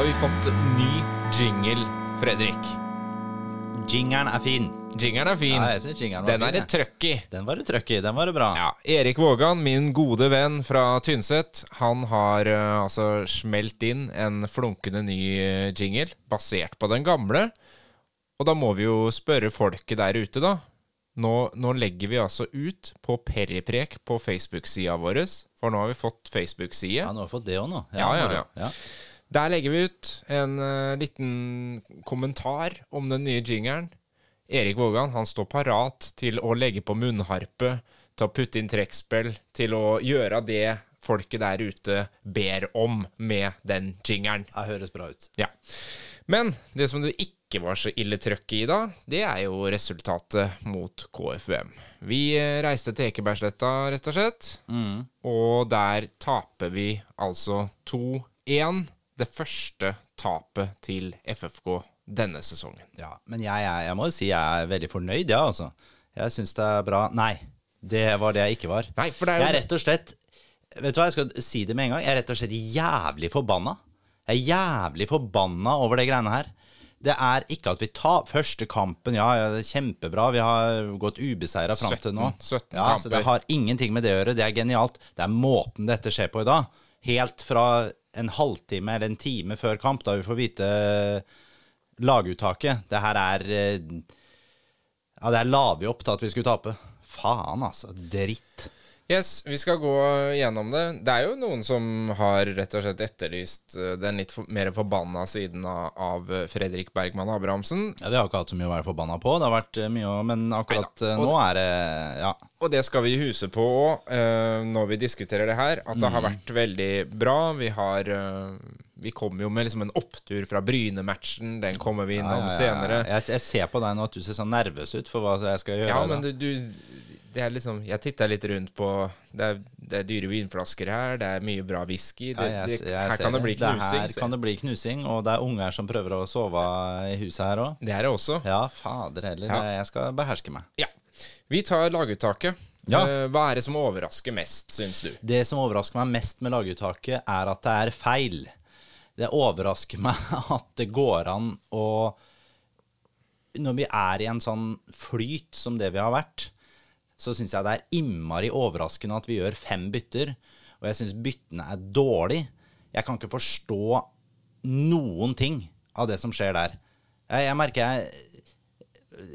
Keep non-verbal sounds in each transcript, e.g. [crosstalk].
har vi fått ny jingle, Fredrik. Jingeren er fin. Jingeren er fin. Ja, jeg synes jingeren var Den er det trøkk i. Den var det trøkk i. Den var det bra. Ja, Erik Vågan, min gode venn fra Tynset, han har uh, altså smelt inn en flunkende ny eh, jingle basert på den gamle. Og da må vi jo spørre folket der ute, da. Nå, nå legger vi altså ut på Periprek på Facebook-sida vår, for nå har vi fått Facebook-side. Ja, nå har vi fått det òg, nå. Ja, ja, ja. ja. Der legger vi ut en uh, liten kommentar om den nye jingeren. Erik Vågan han står parat til å legge på munnharpe, til å putte inn trekkspill, til å gjøre det folket der ute ber om med den jingeren. Det høres bra ut. Ja. Men det som det ikke var så ille trøkk i da, det er jo resultatet mot KFUM. Vi eh, reiste til Ekebergsletta, rett og slett. Og der taper vi altså 2-1. Det første tapet til FFK denne sesongen. Ja, Men jeg, jeg, jeg må jo si jeg er veldig fornøyd, ja, altså. Jeg syns det er bra. Nei, det var det jeg ikke var. Nei, for det er jo Jeg er rett og slett Vet du hva, jeg skal si det med en gang. Jeg er rett og slett jævlig forbanna. Jeg er jævlig forbanna over det greiene her. Det er ikke at vi tar første kampen, ja, ja det er kjempebra. Vi har gått ubeseira fram til nå. 17 ja, Så det har ingenting med det å gjøre. Det er genialt. Det er måten dette skjer på i dag. Helt fra en halvtime eller en time før kamp, da vi får vite laguttaket. Det her er eh, Ja, det her la vi til at vi skulle tape. Faen, altså. Dritt. Yes, vi skal gå gjennom det. Det er jo noen som har rett og slett etterlyst eh, den litt for, mer forbanna siden av, av Fredrik Bergman Abrahamsen. Ja, Vi har ikke hatt så mye å være forbanna på. Det har vært eh, mye å Men akkurat eh, nå er det Ja. Og det skal vi huse på òg når vi diskuterer det her, at det har vært veldig bra. Vi har uh, Vi kommer jo med liksom en opptur fra Bryne-matchen. Den kommer vi innom senere. Jeg, jeg ser på deg nå at du ser sånn nervøs ut for hva jeg skal gjøre. Ja, men du, du det er liksom Jeg titta litt rundt på Det er, det er dyre vinflasker her, det er mye bra whisky. Det, Ja, jeg- jeg her kan det bli Det knusing. her kan det bli knusing, og det er unger som prøver å sove i huset her òg. Det er det også. Ja, fader heller. Ja. Jeg skal beherske meg. Ja. Vi tar laguttaket. Ja. Eh, Hva er det som overrasker mest, syns du? Det som overrasker meg mest med laguttaket, er at det er feil. Det overrasker [laughs] meg at det går an å Når vi er i en sånn flyt som det vi har vært, så syns jeg det er innmari overraskende at vi gjør fem bytter. Og jeg syns byttene er dårlig. Jeg kan ikke forstå noen ting av det som skjer der. Jeg, jeg merker jeg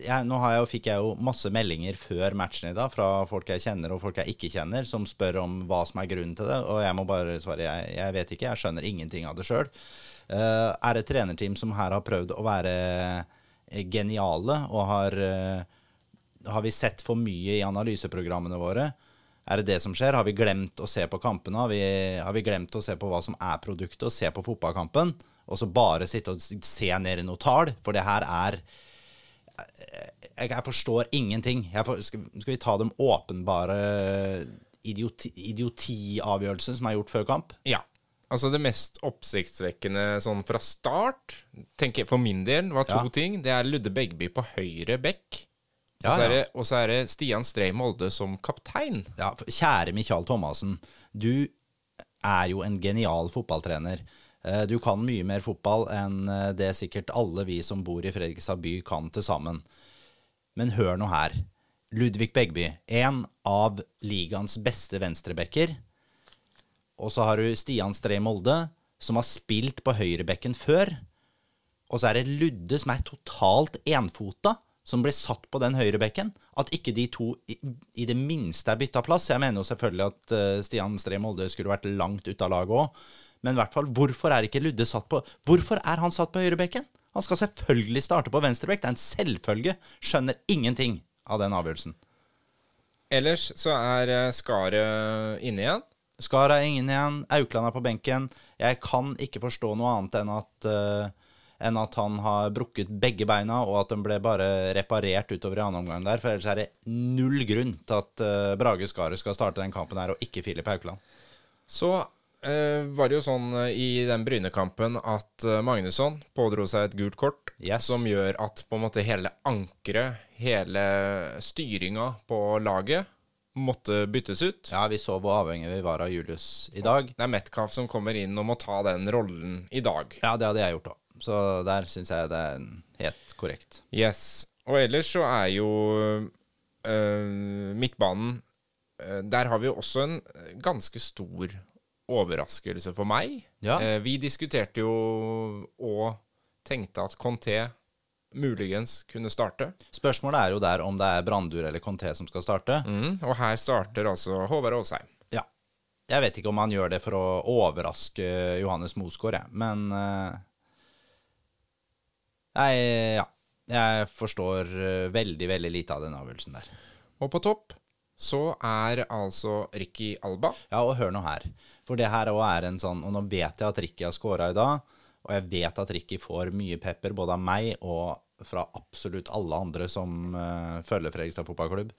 jeg, nå jeg, fikk jeg jo masse meldinger før matchen i dag fra folk jeg kjenner og folk jeg ikke kjenner, som spør om hva som er grunnen til det. Og jeg må bare svare jeg, vet ikke, jeg skjønner ingenting av det sjøl. er det et trenerteam som her har prøvd å være eh, geniale, og har, eh, har vi sett for mye i analyseprogrammene våre? Er det det som skjer? Har vi glemt å se på kampene? Har vi, har vi glemt å se på hva som er produktet, og se på fotballkampen? Og så bare sitte og se ned i noe tall? For det her er jeg, jeg forstår ingenting. Jeg for, skal, skal vi ta de åpenbare idioti, idiotiavgjørelsene som er gjort før kamp? Ja. Altså Det mest oppsiktsvekkende sånn fra start, tenker jeg for min del, var to Ja. ting. Det er Ludde Begby på høyre bekk. Og Ja, så ja. det- og så er det Stian Strei Molde som kaptein. Ja, kjære Michael Thomassen. Du er jo en genial fotballtrener. Eh, Du kan mye mer fotball enn eh, det sikkert alle vi som bor i Fredrikstad by kan til sammen. Men hør nå her. Ludvig Begby, en av ligaens beste venstrebekker. Og så har du Stian Stree Molde, som har spilt på høyrebekken før. Og så er det Ludde, som er totalt enfota, som blir satt på den høyrebekken. At ikke de to i, i det minste er bytta plass. Jeg mener jo selvfølgelig at uh, Stian Stree Molde skulle vært langt ute av laget òg. Men i hvert fall, hvorfor er ikke Ludde satt på Hvorfor er han satt på høyrebekken? Han skal selvfølgelig starte på venstrebekk. Det er en selvfølge. Skjønner ingenting av den avgjørelsen. Ellers så er eh, Skaret inne igjen. Skar er ingen igjen. Aukland er på benken. Jeg kan ikke forstå noe annet enn at, eh, enn at han har brukket begge beina, og at de ble bare reparert utover i annen omgang der. For ellers er det null grunn til at eh, Brage Skaret skal starte den kampen her, og ikke Filip Haukeland. Så eh, var det jo sånn eh, i den Bryne-kampen at eh, Magnusson pådro seg et gult kort, Yes. som gjør at på en måte hele ankeret, hele styringa på laget, måtte byttes ut. Ja, vi så hvor avhengig vi var av Julius i dag. Det er Metcalf som kommer inn og må ta den rollen i dag. Ja, det hadde jeg gjort òg. Så der syns jeg det er helt korrekt. Yes. Og ellers så er jo øh, midtbanen øh, Der har vi jo også en ganske stor overraskelse for meg. Ja. Eh, vi diskuterte jo og tenkte at Conté muligens kunne starte. Spørsmålet er jo der om det er Brandur eller Conté som skal starte. Mm, og her starter altså Håvard Aasheim. Ja. Jeg vet ikke om han gjør det for å overraske Johannes Mosgaard, jeg. Men eh, Nei, ja. Jeg forstår eh, veldig, veldig lite av den avgjørelsen der. Og på topp så er altså Ricky Alba. Ja, og hør nå her. For det her òg er en sånn Og nå vet jeg at Ricky har scora i dag, og jeg vet at Ricky får mye pepper både av meg og fra absolutt alle andre som uh, følger Fredrikstad fotballklubb.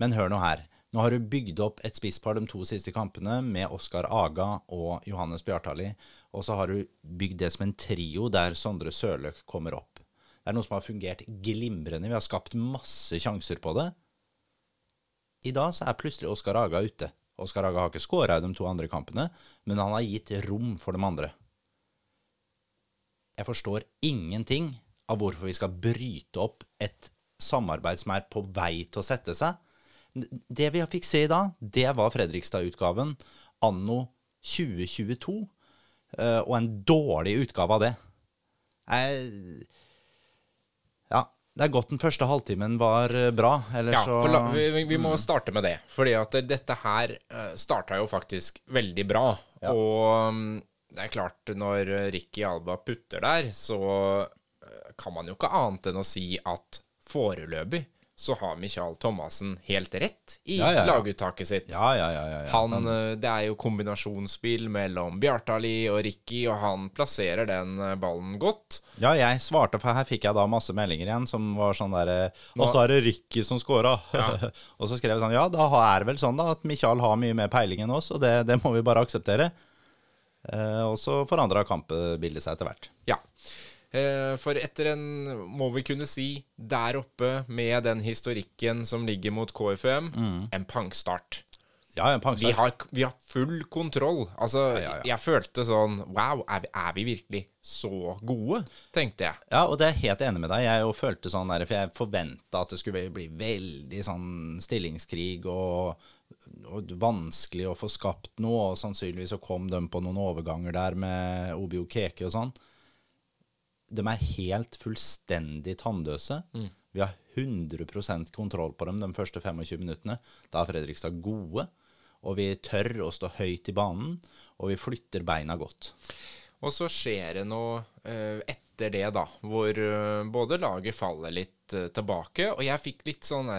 Men hør nå her. Nå har du bygd opp et spisspar de to siste kampene med Oskar Aga og Johannes Bjartali, og så har du bygd det som en trio der Sondre Sørløk kommer opp. Det er noe som har fungert glimrende. Vi har skapt masse sjanser på det. I dag så er plutselig Oskar Aga ute. Oskar Aga har ikke skåra i de to andre kampene, men han har gitt rom for de andre. Jeg forstår ingenting av hvorfor vi skal bryte opp et samarbeid som er på vei til å sette seg. Det vi fikk se i dag, det var Fredrikstad-utgaven anno 2022, eh, og en dårlig utgave av det. Jeg Ja, det er godt den første halvtimen var eh, bra, Ja, så la, vi, vi må starte med det. Fordi at dette her uh, starta jo faktisk veldig bra. Og mm, det er klart, når Ricky Alba putter der, så eh, kan man jo ikke annet enn å si at foreløpig så har Michael Thomassen helt rett i Ja, ja, ja. laguttaket sitt. Ja, ja, ja. ja, ja. Han, eh, det er jo kombinasjonsspill mellom Bjartali og Ricky, og han plasserer den eh, ballen godt. Ja, jeg svarte, for her fikk jeg da masse meldinger igjen som var sånn derre Og så er det Ricky som scora. [laughs] og så skrev jeg sånn Ja, da er det vel sånn da at Michael har mye mer peiling enn oss, og det, det må vi bare akseptere. Eh, og så forandra kampbildet seg etter hvert. Ja. Eh, For etter en, må vi kunne si, der oppe med den historikken som ligger mot KFUM, en pangstart. Ja, en Vi har, vi har full kontroll. Altså, ja, ja. jeg følte sånn Wow, er vi, er vi virkelig så gode? Tenkte jeg. Ja, og det er helt enig med deg. Jeg jo følte sånn der, for jeg forventa at det skulle bli veldig sånn stillingskrig og, og vanskelig å få skapt noe, og sannsynligvis så kom de på noen overganger der med Obio Keke og sånn. De er helt fullstendig tannløse. Vi har 100% kontroll på dem de første 25 minuttene. Da er Fredrikstad gode, og vi tør å stå høyt i banen, og vi flytter beina godt. Og så skjer det noe eh, etter det, da, hvor eh, både laget faller litt eh, tilbake, og jeg fikk litt sånn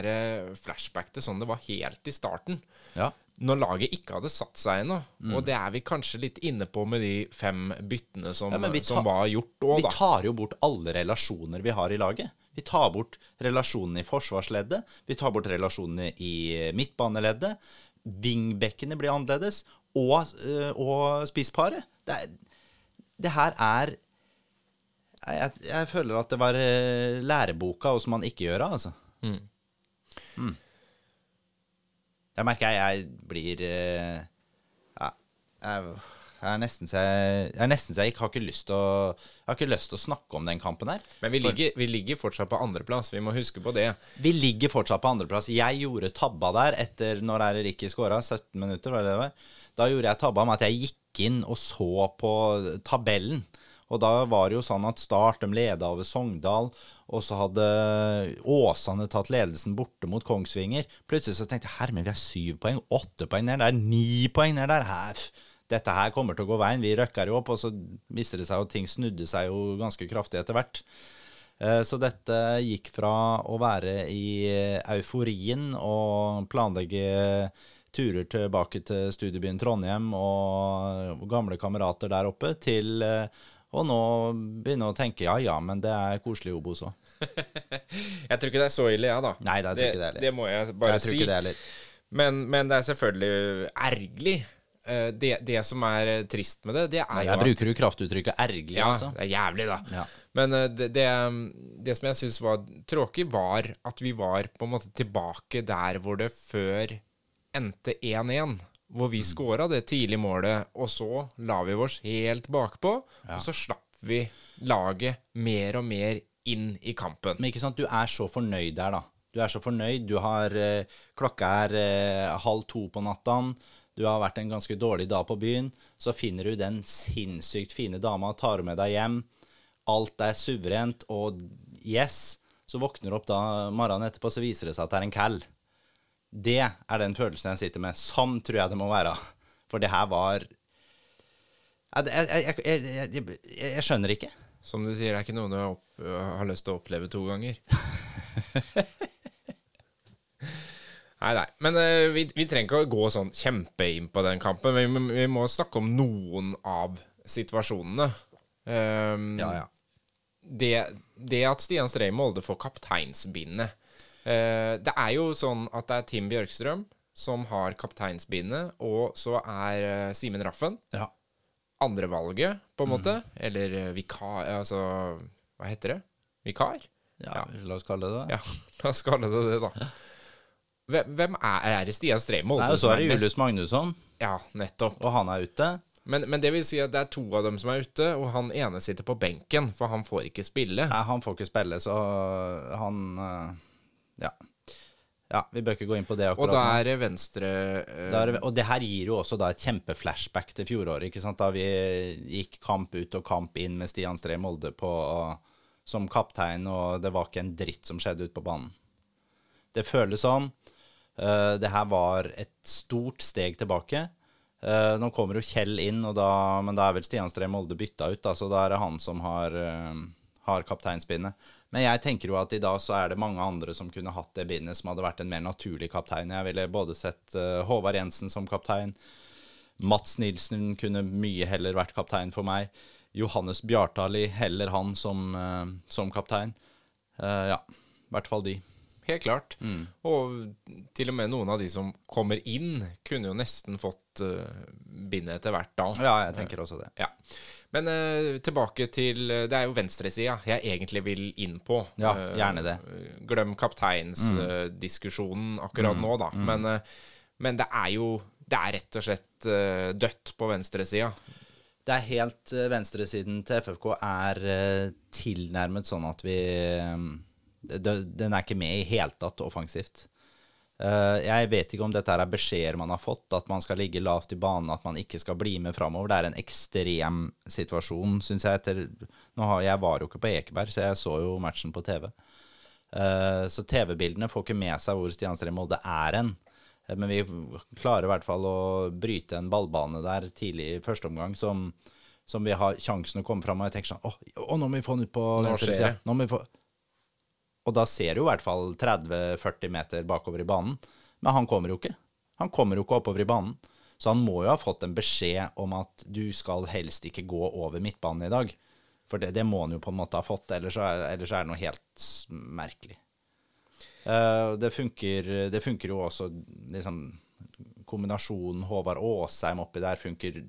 flashback til sånn det var helt i starten. Ja, Når laget ikke hadde satt seg ennå. Og det er vi kanskje litt inne på med de fem byttene som, Ja, tar, som var gjort òg, Vi tar jo bort alle relasjoner vi har i laget. Vi tar bort relasjonene i forsvarsleddet, vi tar bort relasjonene i midtbaneleddet. Wingbackene blir annerledes, og, øh, og spissparet. Det, det her er jeg, jeg føler at det var øh, læreboka, og som man ikke gjør av, altså. Mm. Jeg merker jeg, jeg blir øh, ja, jeg, jeg er nesten så jeg, jeg nesten så jeg ikke har ikke lyst til å Jeg har ikke lyst til å snakke om den kampen her. Men vi ligger, vi ligger fortsatt på andreplass, vi må huske på det. Vi ligger fortsatt på andreplass. Jeg gjorde tabba der etter Når Ricky skåra? 17 minutter, var det det var? Da gjorde jeg tabba med at jeg gikk inn og så på tabellen. Og da var det jo sånn at Start de leda over Sogndal, og så hadde Åsane tatt ledelsen borte mot Kongsvinger. Plutselig så tenkte jeg men vi har syv poeng, åtte poeng ned der, ni poeng ned der. Her, dette her kommer til å gå veien. Vi røkker jo opp, og så viste det seg at ting snudde seg jo ganske kraftig etter hvert. Eh, Så dette gikk fra å være i euforien og planlegge turer tilbake til studiebyen Trondheim og gamle kamerater der oppe, til eh, nå begynner jeg å tenke ja ja, men det er koselig i Obos òg. Jeg tror ikke det er så ille, jeg, da. Nei, det det heller. det må jeg bare Jeg si. det. Men, men det er selvfølgelig ergerlig. Eh, Det, det som er eh, trist med det, det er jo Jeg bruker jo kraftuttrykket ergerlig, Ja, altså. det er jævlig, da. Ja. Men eh, det, det, det som jeg syns var tråkig, var at vi var på en måte tilbake der hvor det før endte 1-1, hvor vi skåra det tidlige målet, og så la vi oss helt bakpå, og så slapp vi laget mer og mer inn i kampen. Men ikke sant, du er så fornøyd der, da. Du er så fornøyd. Du har eh, Klokka er eh, halv to på natta. Du har vært en ganske dårlig dag på byen. Så finner du den sinnssykt fine dama, og tar med deg hjem. Alt er suverent, og yes. Så våkner du opp da morgenen etterpå, så viser det seg at det er en cal. Det er den følelsen jeg sitter med. Sånn tror jeg det må være. For det her var Jeg, jeg, jeg, jeg, skjønner ikke. Som du sier, det er ikke noe du har, opp, har lyst til å oppleve to ganger. [laughs] nei, nei. Men uh, vi, vi trenger ikke å gå sånn kjempe inn på den kampen. Vi, vi må snakke om noen av situasjonene. Um, Ja, ja. det, det at Stian Strei Molde får kapteinsbindet eh, Det er jo sånn at det er Tim Bjørkstrøm som har kapteinsbindet, og så er eh, Simen Raffen Ja. andrevalget, på en måte. Eller eh, vikar Altså, hva heter det? Vikar? ja. La oss kalle det det. Ja, [laughs] la oss kalle det det, da. Hvem, er, er det Stian Streimold? Nei, og så er det Julius Magnusson, Ja, nettopp. og han er ute. Men, men det vil si at det er to av dem som er ute, og han ene sitter på benken, for han får ikke spille. Nei, han får ikke spille, så han eh, Ja. Ja, vi bør ikke gå inn på det Og da er det venstre eh, Da er Og det her gir jo også da et kjempeflashback til fjoråret, ikke sant? da vi gikk kamp ut og kamp inn med Stian Stree Molde på, som kaptein, og det var ikke en dritt som skjedde ute på banen. Det føles sånn. Uh, det her var et stort steg tilbake. Uh, nå kommer jo Kjell inn, og da, men da er vel Stian Stree Molde bytta ut, da, så da er det han som har, uh, har kapteinspinnet. Men jeg tenker jo at i dag så er det mange andre som kunne hatt det bindet, som hadde vært en mer naturlig kaptein. Jeg ville både sett eh, Håvard Jensen som kaptein. Mats Nilsen kunne mye heller vært kaptein for meg. Johannes Bjartali, heller han som, eh, som kaptein. Eh, ja, i hvert fall de. Helt klart. Mm. Og til og med noen av de som kommer inn, kunne jo nesten fått uh, bindet etter hvert da. Ja, jeg tenker også det. Ja. Men uh, tilbake til eh, Det er jo venstresida jeg egentlig vil inn på. Ja, Eh, gjerne det. glem kapteinsdiskusjonen akkurat nå, da. Men, eh, men det er jo Det er rett og slett dødt på venstresida. Det er helt Venstresiden til FFK er tilnærmet sånn at vi Den er ikke med i hele tatt offensivt. Eh, jeg vet ikke om dette er beskjeder man har fått, at man skal ligge lavt i banen, at man ikke skal bli med framover. Det er en ekstrem situasjon, syns jeg. Etter, har, jeg var jo ikke på Ekeberg, så jeg så jo matchen på TV. Eh, så TV-bildene får ikke med seg hvor Stian Stree Molde er hen. Eh, Men vi klarer i hvert fall å bryte en ballbane der tidlig i første omgang som, som vi har sjansen å komme fram og jeg tenker sånn Å, nå må vi få den ut på Nå venstre skjer side. det. Nå må vi få Og da ser du i hvert fall 30-40 meter bakover i banen. Men han kommer jo ikke. Han kommer jo ikke oppover i banen. Så han må jo ha fått en beskjed om at du skal helst ikke gå over midtbanen i dag. For det, det må han jo på en måte ha fått, ellers er, ellers er det noe helt merkelig. Uh, det, funker, det funker jo også liksom, Kombinasjonen Håvard Aasheim oppi der funker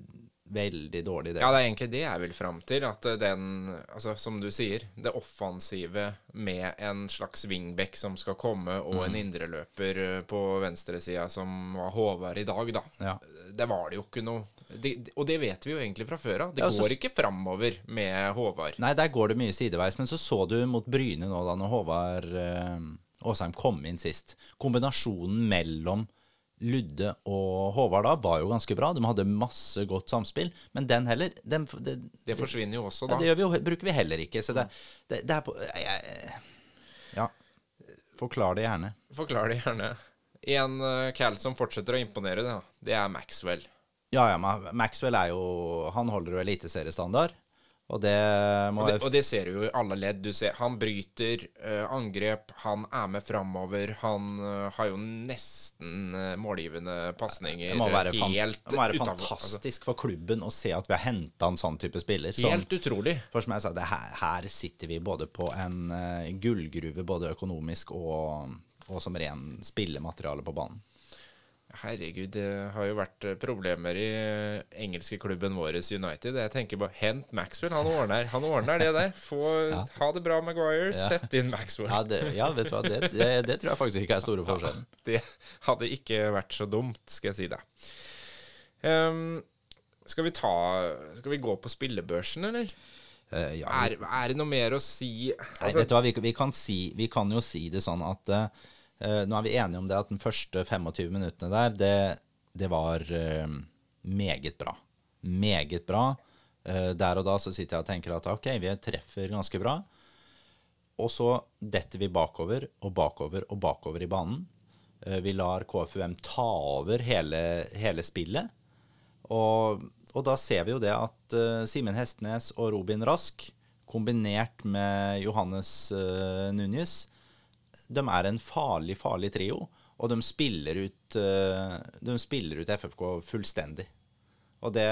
veldig dårlig. Det. Ja, det er egentlig det jeg vil fram til. At den, altså som du sier, det offensive med en slags wingback som skal komme, og Mm. en indreløper eh, på venstresida som var Håvard i dag, da. Ja. Det var det jo ikke noe de, Og det vet vi jo egentlig fra før av. Det Ja, så- går ikke framover med Håvard. Nei, der går det mye sideveis. Men så så du mot Bryne nå, da når Håvard eh, kom inn sist. Kombinasjonen mellom Ludde og Håvard da var jo ganske bra. De hadde masse godt samspill. Men den heller den, det, Det forsvinner jo også, ja, da. det gjør vi bruker vi heller ikke. Så det, det, det er på jeg, Ja. Forklar det gjerne. Forklar det gjerne. En uh, Cal som fortsetter å imponere, da, det er Maxwell. Ja, ja, Maxwell er jo Han holder jo eliteseriestandard. Og det Og det, og det ser du jo i alle ledd. Du ser, han bryter uh, angrep, han er med framover. Han uh, har jo nesten uh, målgivende pasninger Det må være, helt det må være utenfor- altså, fantastisk for klubben å se at vi har henta en sånn type spiller. Som, helt utrolig. for som jeg sa, det her, her sitter vi både på en gullgruve, både økonomisk og, og som ren spillemateriale på banen. Herregud, det har jo vært eh, problemer i eh, engelske klubben vår, United. Jeg tenker bare hent Maxwell. Han ordner, han ordner det der. Få, Ha det bra, Maguire. Sett inn Maxwell. Ja, det, ja vet du hva, det, det, det tror jeg faktisk ikke er store forskjellen. Det hadde ikke vært så dumt, skal jeg si det. Um, skal vi ta Skal vi gå på spillebørsen, eller? Uh, ja, Er, er det noe mer å si Nei, altså, vet du hva, vi, vi, kan si, vi kan jo si det sånn at eh, Nå er vi enige om det at den første 25 minuttene der, det, det var eh, meget bra. Meget bra. Eh, der og da så sitter jeg og tenker at ok, vi treffer ganske bra. Og så detter vi bakover og bakover og bakover i banen. Eh, vi lar KFUM ta over hele, hele spillet. Og, og da ser vi jo det at Simen Hestnes og Robin Rask, kombinert med Johannes uh, Núñez, de er en farlig, farlig trio. Og de spiller ut, uh, de spiller ut FFK fullstendig. Og det,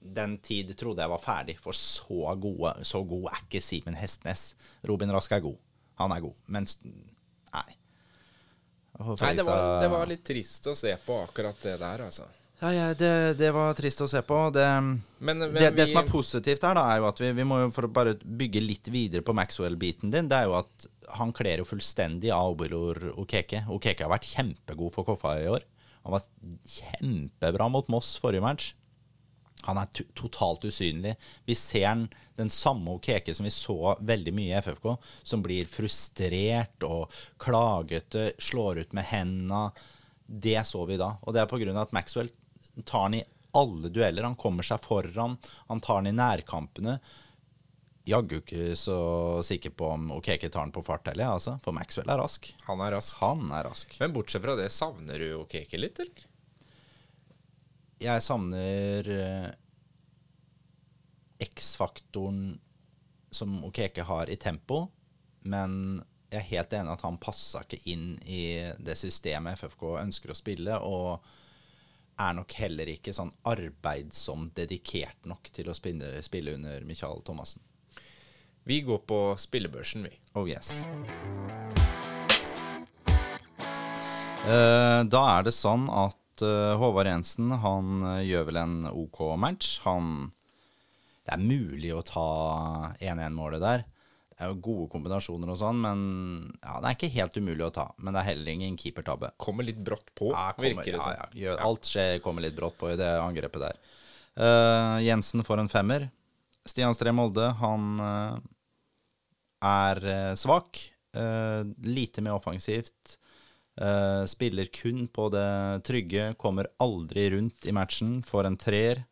den tid trodde jeg var ferdig, for så, gode, så god er ikke Simen Hestnes. Robin Rask er god. Han er god. Men nei. Nei, det var, det var litt trist å se på akkurat det der, altså. Ja, ja det, det var trist å se på. Det, Men, men det, det vi- som er positivt her, da, er jo at vi, vi må jo for å bare bygge litt videre på Maxwell-biten din, det er jo at han kler jo fullstendig av Obilor Okeke. Okeke har vært kjempegod for Koffa i år. Han var kjempebra mot Moss forrige match. Han er to totalt usynlig. Vi ser den, den samme Okeke som vi så veldig mye i FFK, som blir frustrert og klagete, slår ut med henda. Det så vi da. Og det er av at Maxwell tar han i alle dueller. Han kommer seg foran, han tar han i nærkampene. Jaggu ikke så sikker på om Okeke tar han på fart heller, altså. For Maxwell er rask. Han er rask. Han er rask. Men bortsett fra det, savner du Okeke litt, eller? jeg savner eh, X-faktoren som Okeke har i tempo, men jeg er helt enig at han passa ikke inn i det systemet FFK ønsker å spille, og er nok heller ikke sånn arbeidsom dedikert nok til å spille, spille under Michael Thomassen. Vi går på spillebørsen, vi. Oh yes. Eh, da er det sånn at eh, Håvard Jensen han eh, gjør vel en OK match. Han Det er mulig å ta 1-1-målet der. Er jo gode kombinasjoner og sånn, men ja, det er ikke helt umulig å ta. Men det er heller ingen keepertabbe. Kommer litt brått på, Ja, kommer, virker det som. ja, ja, alt skjer, kommer litt brått på i det angrepet der. Uh, Jensen får en femmer. Stian Stree Molde, han uh, er eh, svak. Uh, lite mer offensivt. spiller kun på det trygge, kommer aldri rundt i matchen, får en treer.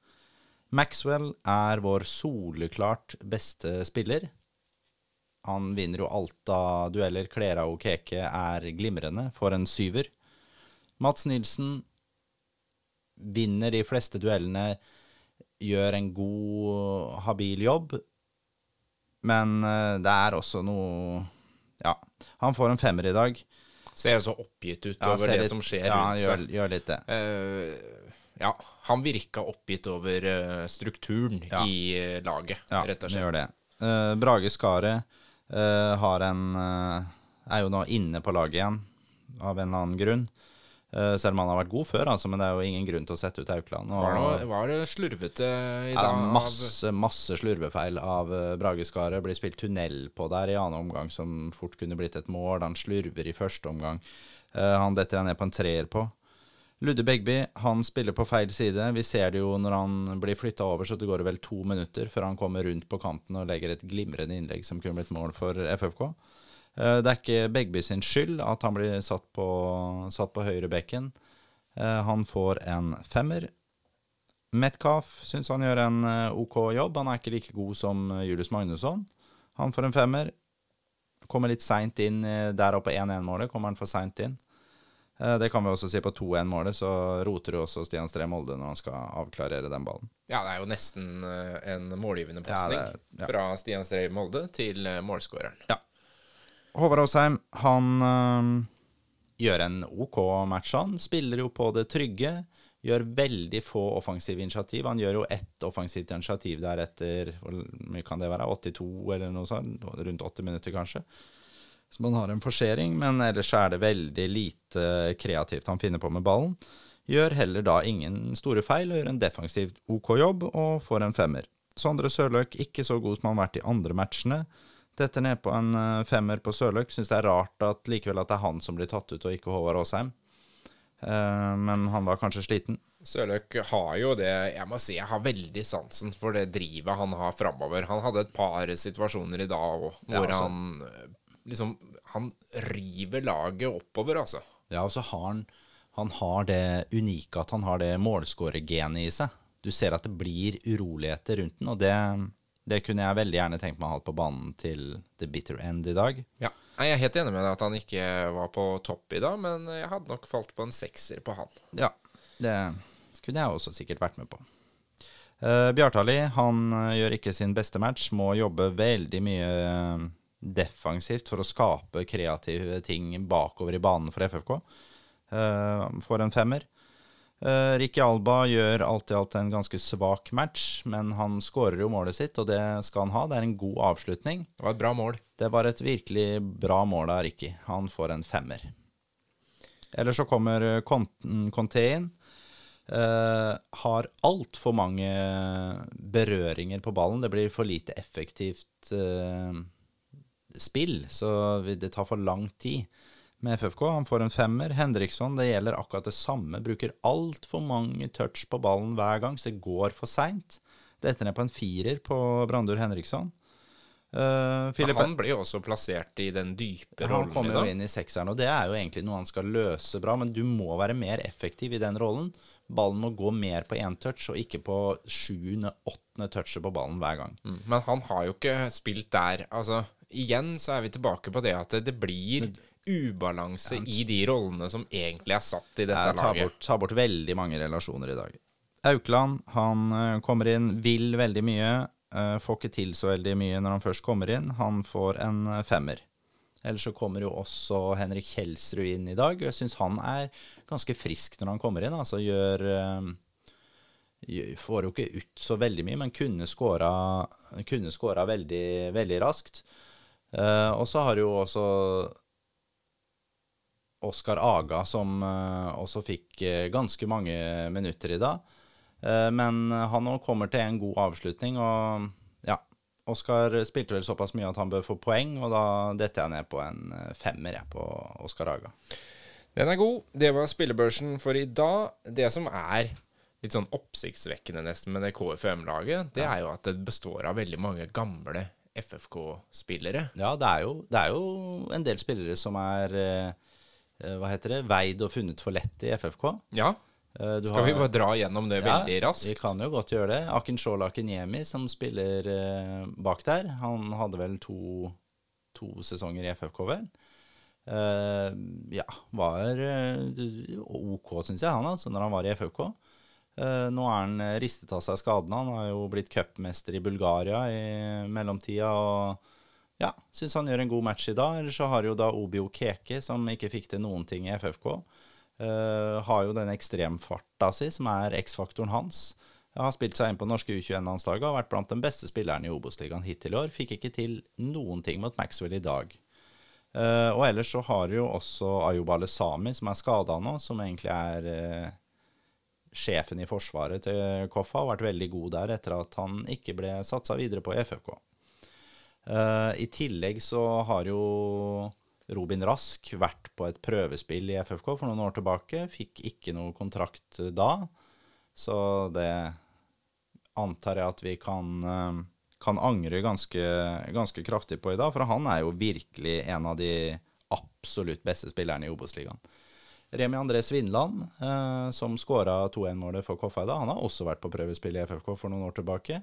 Maxwell er vår soleklart beste spiller. Han vinner jo alt av dueller. Klera og Keke er glimrende, For en syver. Mats Nilsen vinner de fleste duellene, gjør en god, habil jobb. Men eh, det er også noe Ja, han får en femmer i dag. Ser jo så oppgitt ut Ja, over det litt- som skjer ja, rundt gjør, seg. gjør litt det. Uh, ja, han virka oppgitt over eh, strukturen Ja. i laget, rett og slett. gjør det. Uh, Brage Skaret har en eh, er jo nå inne på laget igjen, av en eller annen grunn. Eh, selv om han har vært god før, altså, men det er jo ingen grunn til å sette ut Aukland. Og, Var, det, var det slurvete i dag? av- masse, masse slurvefeil av uh, Brage Blir spilt tunnel på der i annen omgang, som fort kunne blitt et mål. Han slurver i første omgang. Eh, han detter jeg ned på en treer på. Ludde Begby han spiller på feil side. Vi ser det jo når han blir flytta over, så det går vel to minutter før han kommer rundt på kanten og legger et glimrende innlegg som kunne blitt mål for FFK. Eh, Det er ikke Begby sin skyld at han blir satt på, satt på høyre bekken. Eh, Han får en femmer. Metcalf syns han gjør en eh, OK jobb. Han er ikke like god som Julius Magnusson. Han får en femmer. Kommer litt seint inn der oppe 1-1-målet. Kommer han for seint inn. Eh, Det kan vi også si på 2-1-målet, så roter jo også Stian Stree Molde når han skal avklarere den ballen. Ja, det er jo nesten eh, en målgivende pasning ja, ja. fra Stian Stree Molde til målskåreren. Ja. Håvard Aasheim, han øh, gjør en OK match, han. Spiller jo på det trygge. Gjør veldig få offensive initiativ. Han gjør jo ett offensivt initiativ der etter hvor mye kan det være, 82 eller noe sånt, rundt 80 minutter kanskje. Så man har en forsering, men ellers er det veldig lite kreativt han finner på med ballen. gjør heller da ingen store feil og gjør en defensivt OK jobb og får en femmer. Sondre Sørløk ikke så god som han har vært i andre matchene. Detter ned på en eh, femmer på Sørløk. Syns det er rart at likevel at det er han som blir tatt ut, og ikke Håvard Aasheim. Eh, men han var kanskje sliten. Sørløk har jo det Jeg må si jeg har veldig sansen for det drivet han har framover. Han hadde et par situasjoner i dag òg hvor Ja, altså. han liksom Han river laget oppover, altså. Ja, og så har han, han har det unike at han har det målskårergenet i seg. Du ser at det blir uroligheter rundt den, og det, det kunne jeg veldig gjerne tenkt meg å ha på banen til the bitter end i dag. Ja. Jeg er helt enig med deg at han ikke var på topp i dag, men jeg hadde nok falt på en sekser på han. Ja, det kunne jeg også sikkert vært med på. Uh, Bjartali han eh, gjør ikke sin beste match, må jobbe veldig mye eh, defensivt for å skape kreative ting bakover i banen for FFK. Uh, får en femmer. Uh, Ricky Alba gjør alt i alt en ganske svak match, men han skårer jo målet sitt, og det skal han ha. Det er en god avslutning. Det var et bra mål. Det var et virkelig bra mål av Ricky. Han får en femmer. Eller så kommer eh, Conte inn. Uh, har altfor mange berøringer på ballen. Det blir for lite effektivt eh, spill, så det tar for lang tid med FFK. Han får en femmer. Henriksson, det gjelder akkurat det samme. Bruker altfor mange touch på ballen hver gang, så det går for seint. Detter ned på en firer på Brandur Henriksson. Uh, han blir jo også plassert i den dype han kommer jo inn i sekseren, og det er jo egentlig noe han skal løse bra, men du må være mer effektiv i den rollen. Ballen må gå mer på én touch, og ikke på sjuende, åttende touchet på ballen hver gang. Mm. Men han har jo ikke spilt der. Altså, igjen så er vi tilbake på det at det, blir ubalanse i de rollene som egentlig er satt i dette Jeg tar laget. bort, tar bort veldig mange relasjoner i dag. Aukland, han eh, kommer inn, vil veldig mye, eh, får ikke til så veldig mye når han først kommer inn. Han får en eh, femmer. Ellers så kommer jo også Henrik Kjelsrud inn i dag. Jeg syns han er ganske frisk når han kommer inn. Altså gjør Får jo ikke ut så veldig mye, men kunne skåra veldig, veldig raskt. Eh, og så har jo også Oskar Aga, som eh, også fikk eh, ganske mange minutter i dag. Eh, men han nå kommer til en god avslutning, og ja. Oskar spilte vel såpass mye at han bør få poeng, og da detter jeg ned på en femmer jeg på Oskar Aga. Den er god. Det var spillebørsen for i dag. Det som er litt sånn oppsiktsvekkende nesten med det KFM-laget, det er jo at det består av veldig mange gamle FFK-spillere. Ja, det er, jo, det er jo en del spillere som er eh, hva heter det, veid og funnet for lett i FFK. Ja. Eh, du Skal vi bare dra gjennom det veldig Ja, raskt? Vi kan jo godt gjøre det. Akinshola Akinyemi, som spiller eh, bak der, han hadde vel to, to sesonger i FFK, vel. Uh, ja, var OK, syns jeg, han altså, når han var i FFK. Eh, nå er han eh, ristet av seg skadene. Han har jo blitt cupmester i Bulgaria i mellomtida. og ja, syns han gjør en god match i dag. Eller så har jo da Obio Keke, som ikke fikk til noen ting i FFK. uh, har jo den ekstremfarta si, som er X-faktoren hans. Har spilt seg inn på norske U21-landslaget og har vært blant den beste spilleren i Obos-ligaen hittil i år. Fikk ikke til noen ting mot Maxwell i dag. Uh, og ellers så har jo også Ayub Alesami, som er skada nå, som egentlig er eh, sjefen i forsvaret til Koffa, har vært veldig god der etter at han ikke ble satsa videre på i FFK. Uh, I tillegg så har jo Robin Rask vært på et prøvespill i FFK for noen år tilbake. Fikk ikke noe kontrakt da, så det antar jeg at vi kan, eh, kan angre ganske, ganske kraftig på i dag, for han er jo virkelig en av de absolutt beste spillerne i Obos-ligaen. Remi André Svindland, eh, som skåra 2-1-målet for Koffa i dag, han har også vært på prøvespill i FFK for noen år tilbake.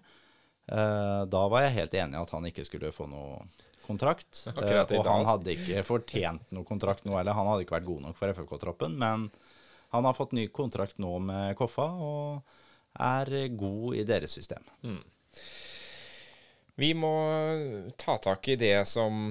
Eh, da var jeg helt enig i at han ikke skulle få noe kontrakt. [laughs] Eh, og han hadde ikke fortjent noe kontrakt nå, eller han hadde ikke vært god nok for FFK-troppen. Men han har fått ny kontrakt nå med Koffa, og er god i deres system. Vi må ta tak i det som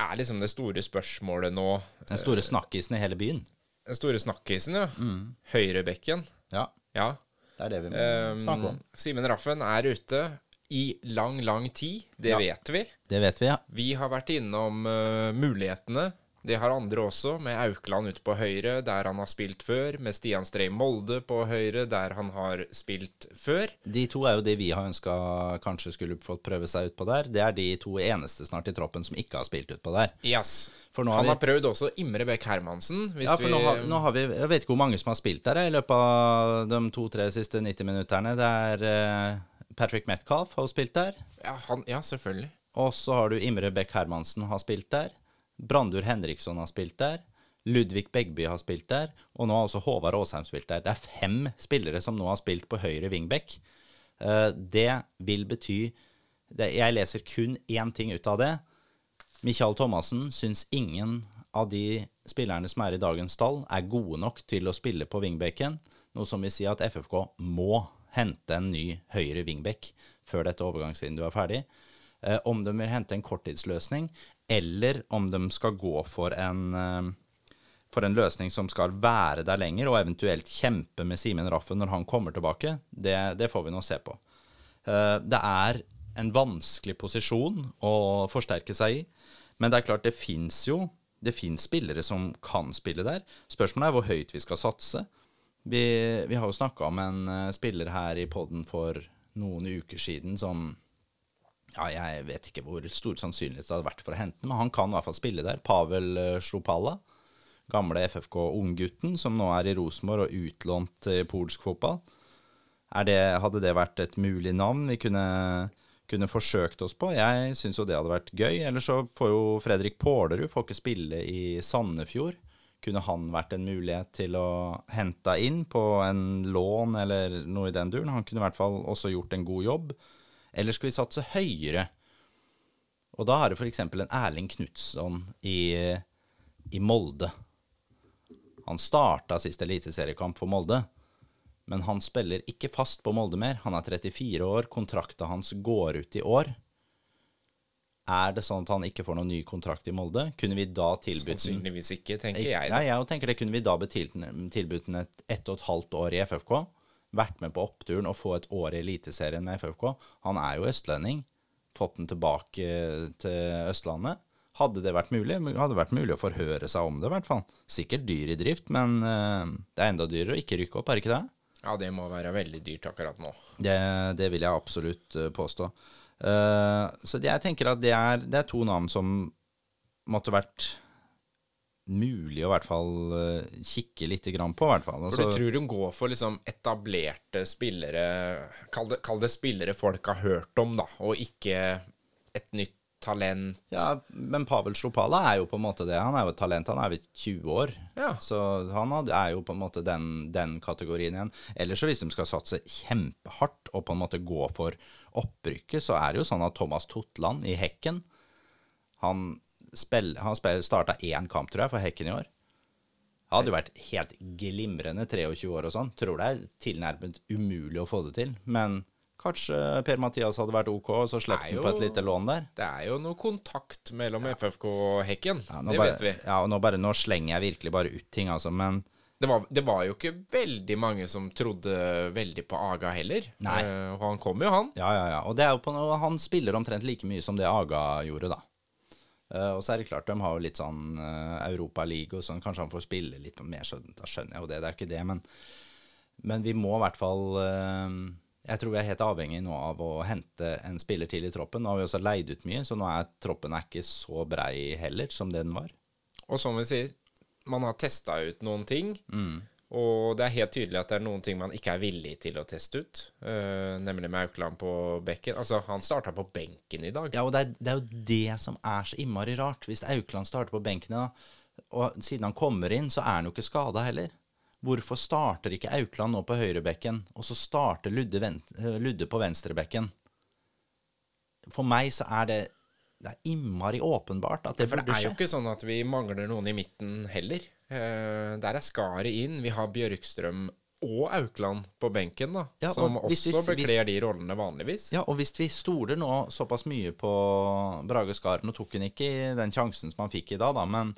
er liksom det store spørsmålet nå. Den store snakkisen i hele byen. Den store snakkisen, jo. Mm. Høyrebekken. Ja, Ja. det er det vi må Um, snakke om. Simen Raffen er ute i lang, lang tid. Det Ja. vet vi. Det vet vi, ja. Vi har vært innom uh, mulighetene Det har andre også, med Aukland ute på høyre, der han har spilt før. Med Stian Strei Molde på høyre, der han har spilt før. De to er jo de vi har ønska kanskje skulle fått prøve seg utpå der. Det er de to eneste snart i troppen som ikke har spilt utpå der. Yes. Nå har han vi- har prøvd også Imre Bech Hermansen. Ja, for nå har, nå har vi Jeg vet ikke hvor mange som har spilt der i løpet av de to-tre siste 90 minutterne. Det er eh, Patrick Metcalf har spilt der. ja, han, ja, selvfølgelig. Og så har du Imre Bech Hermansen har spilt der. Brandur Henriksson har spilt der. Ludvig Begby har spilt der. Og nå har også Håvard Aasheim spilt der. Det er fem spillere som nå har spilt på høyre wingback. Eh, Det vil bety Jeg leser kun én ting ut av det. Michael Thomassen syns ingen av de spillerne som er i dagens stall, er gode nok til å spille på wingbacken. Noe som vil si at FFK må hente en ny høyre wingback før dette overgangsvinduet er ferdig. Eh, om de vil hente en korttidsløsning, eller om de skal gå for en, eh, for en løsning som skal være der lenger, og eventuelt kjempe med Simen Raffen når han kommer tilbake, det, det får vi nå se på. Eh, Det er en vanskelig posisjon å forsterke seg i, men det er klart det fins jo det finnes spillere som kan spille der. Spørsmålet er hvor høyt vi skal satse. Vi, vi har jo snakka om en eh, spiller her i poden for noen uker siden som ja, Jeg vet ikke hvor stor sannsynlighet det hadde vært for å hente men han kan i hvert fall spille der. Pavel eh, Slopala. Gamle FFK-unggutten som nå er i Rosenborg og utlånt til polsk fotball. Det, hadde det vært et mulig navn vi kunne, kunne forsøkt oss på? Jeg syns jo det hadde vært gøy. Ellers så får jo Fredrik Pålerud får ikke spille i Sandefjord. Kunne han vært en mulighet til å hente inn på en lån eller noe i den duren? Han kunne i hvert fall også gjort en god jobb. Eller skal vi satse høyere? Og da er det f.eks. en Erling Knutson i, i Molde. Han starta siste eliteseriekamp for Molde, men han spiller ikke fast på Molde mer. Han er 34 år, kontrakta hans går ut i år. Er det sånn at han ikke får noen ny kontrakt i Molde? Kunne vi da tilbudt Sannsynligvis ikke, tenker jeg. ja, jeg tenker det kunne vi da tilbudt den et ett og et halvt år i FFK. Vært med på oppturen og få et år i Eliteserien med FFK. Han er jo østlending. Fått den tilbake til Østlandet. Hadde det vært mulig? Hadde det vært mulig å forhøre seg om det, i hvert fall. Sikkert dyr i drift, men eh, det er enda dyrere å ikke rykke opp, er det ikke det? Ja, det må være veldig dyrt akkurat nå. Det, det vil jeg absolutt eh, påstå. Eh, så jeg tenker at det er, det er to navn som måtte vært mulig å i hvert fall eh, kikke litt grann på, i hvert fall. For Altså, du tror hun går for liksom etablerte spillere Kall det, kall det spillere folk har hørt om, da, og ikke et nytt talent. ja, men Pavel Slopala er jo på en måte det. Han er jo et talent. Han er jo 20 år. Ja. Så han er jo på en måte den, den kategorien igjen. Ellers så hvis de skal satse kjempehardt og på en måte gå for opprykket, så er det jo sånn at Thomas Totland i Hekken Han, spill, han spill, starta én kamp, tror jeg, for Hekken i år. Det hadde jo vært helt glimrende 23 år og sånn. Tror det er tilnærmet umulig å få det til. Men kanskje Per-Mathias hadde vært OK, og så slapp han på et lite lån der. Det er jo noe kontakt mellom FFK og Hekken. Ja, det bare, vet vi. Ja, og nå, bare, nå slenger jeg virkelig bare ut ting, altså. Men Det var, det var jo ikke veldig mange som trodde veldig på Aga heller. Nei. Uh, han kom jo, han. ja, ja, ja. Og det er jo på noe, han spiller omtrent like mye som det Aga gjorde, da. Eh, og så er det klart, de har jo litt sånn uh, Europaliga og sånn. Kanskje han får spille litt mer, så da skjønner jeg jo det. Det er ikke det, men, men vi må i hvert fall uh, Jeg tror vi er helt avhengig nå av å hente en spiller til i troppen. Nå har vi også leid ut mye, så nå er troppen er ikke så brei heller som det den var. Og som vi sier, man har testa ut noen ting. Mm. Og det er helt tydelig at det er noen ting man ikke er villig til å teste ut. Uh, nemlig med Aukland på bekken. Altså, han starta på benken i dag. Ja, og det er, det er jo det som er så innmari rart. Hvis Aukland starter på benken, da, og siden han kommer inn, så er han jo ikke skada heller. Hvorfor starter ikke Aukland nå på høyrebekken, og så starter Ludde, eh, Ludde på venstrebekken? For meg så er det Det er innmari åpenbart at det For det er jo ikke sånn at vi mangler noen i midten heller. Eh, der er skaret inn. Vi har Bjørkstrøm og Aukland på benken, da. Ja, som og hvis også vi- bekler de rollene vanligvis. Ja, og hvis vi stoler nå såpass mye på Brage Skar Nå tok han ikke den sjansen som han fikk i dag, da, men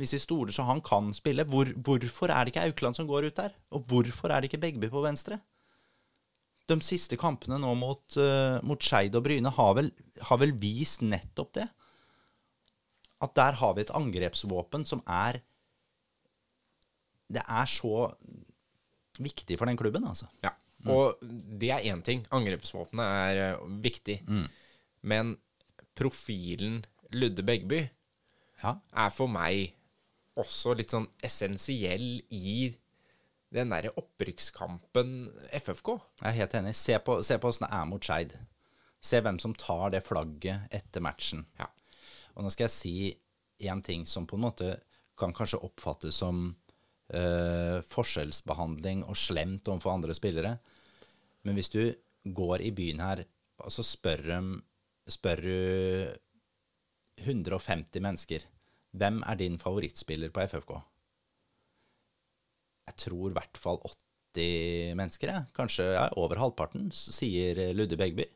hvis vi stoler så han kan spille, hvor, hvorfor er det ikke Aukland som går ut der? Og hvorfor er det ikke Begby på venstre? De siste kampene nå mot, uh, mot Skeid og Bryne har vel, har vel vist nettopp det. at der har vi et angrepsvåpen som er Det er så viktig for den klubben, altså. Ja. Og det er én ting. Angrepsvåpenet er viktig. viktig. Men profilen Ludde Begby Ja. er for meg også litt sånn essensiell i den derre opprykkskampen FFK. Jeg er helt enig. Se på, se på åssen det er mot Skeid. Se hvem som tar det flagget etter matchen. Ja. Og nå skal jeg si én ting som på en måte kan kanskje oppfattes som eh, forskjellsbehandling og slemt overfor andre spillere. Men hvis du går i byen her, og så spør, dem, spør du 150 mennesker hvem er din favorittspiller på FFK? Jeg tror i hvert fall 80 mennesker, jeg. kanskje ja, over halvparten, sier Ludde Begby.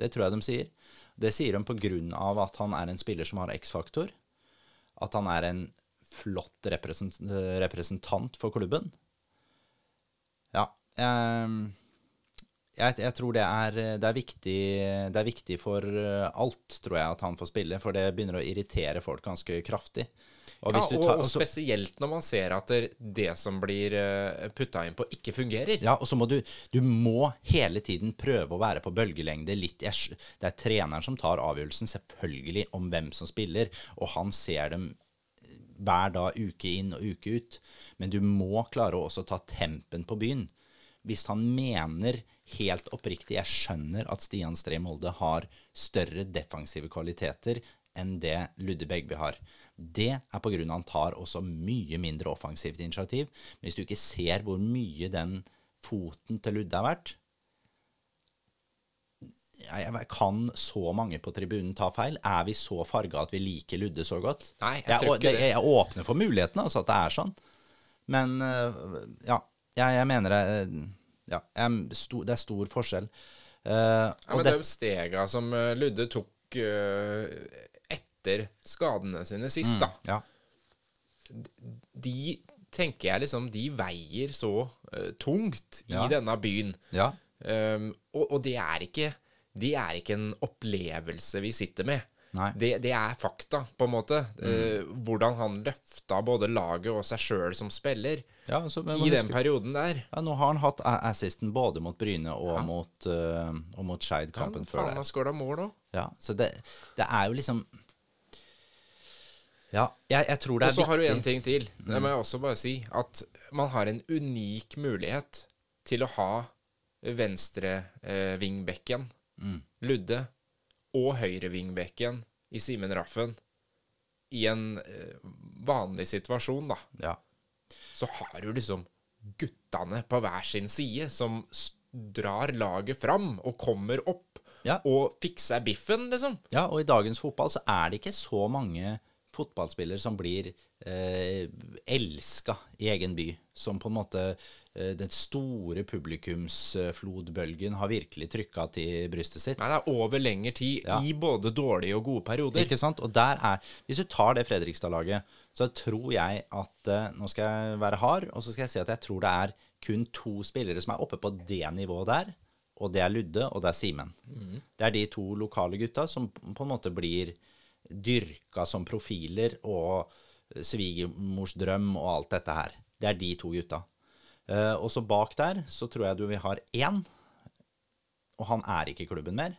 Det tror jeg de sier. Det sier de av at han er en spiller som har X-faktor. At han er en flott representant for klubben. Ja. ehm, jeg, jeg tror det er, det, er viktig, det er viktig for eh, alt, tror jeg, at han får spille. For det begynner å irritere folk ganske kraftig. Og Ja, og, tar- og spesielt når man ser at det, det som blir putta inn på, ikke fungerer. Ja, og så må du Du må hele tiden prøve å være på bølgelengde litt. Det er treneren som tar avgjørelsen, selvfølgelig, om hvem som spiller, og han ser dem hver dag, uke inn og uke ut. Men du må klare å også ta tempen på byen. Hvis han mener helt oppriktig Jeg skjønner at Stian Stree Molde har større defensive kvaliteter enn det Ludde Begby har. Det er av han tar også mye mindre offensivt initiativ. Men hvis du ikke ser hvor mye den foten til Ludde er verdt jeg, jeg, Kan så mange på tribunen ta feil? Er vi så farga at vi liker Ludde så godt? Nei, jeg tror ikke det. Jeg, Jeg åpner for mulighetene, altså at det er sånn. Men øh, ja, jeg, jeg mener det ja, jeg, sto, Det er stor forskjell. Uh, Ja, men det, de stega som eh, Ludde tok uh, etter skadene sine sist, da, ja, de tenker jeg liksom De veier så uh, tungt i Ja. denne byen. ja, Um, og, og det er ikke Det er ikke en opplevelse vi sitter med. Det, det er fakta, på en måte. Eh, hvordan han løfta både laget og seg sjøl som spiller ja, altså, i den huske- perioden der. ja, Nå har han hatt assisten både mot Bryne og mot, uh, og mot Skeid Ja, før det. han skåra mål òg. Ja, så det, det er jo liksom Ja, jeg, jeg tror det er viktig. Og så har du en ting til. Det må jeg også bare si. At man har en unik mulighet til å ha venstrevingbekken, Mm. Ludde, og høyrevingbekken i Simen Raffen i en eh, vanlig situasjon, da. Ja. Så har du liksom guttene på hver sin side som drar laget fram og kommer opp Ja. og fikser biffen, liksom. ja, og i dagens fotball så er det ikke så mange fotballspillere som blir eh, elska i egen by. Som på en måte eh, den store publikumsflodbølgen har virkelig trykka til brystet sitt. Nei, det er over lengre tid Ja. i både dårlige og gode perioder. Ikke sant? Og der er Hvis du tar det Fredrikstad-laget, så tror jeg at eh, Nå skal jeg være hard, og så skal jeg si at jeg tror det er kun to spillere som er oppe på det nivået der. Og det er Ludde, og det er Simen. Det er de to lokale gutta som på en måte blir dyrka som profiler, og svigermors drøm og alt dette her. Det er de to gutta. Eh, og så bak der så tror jeg du vi har én, og han er ikke i klubben mer.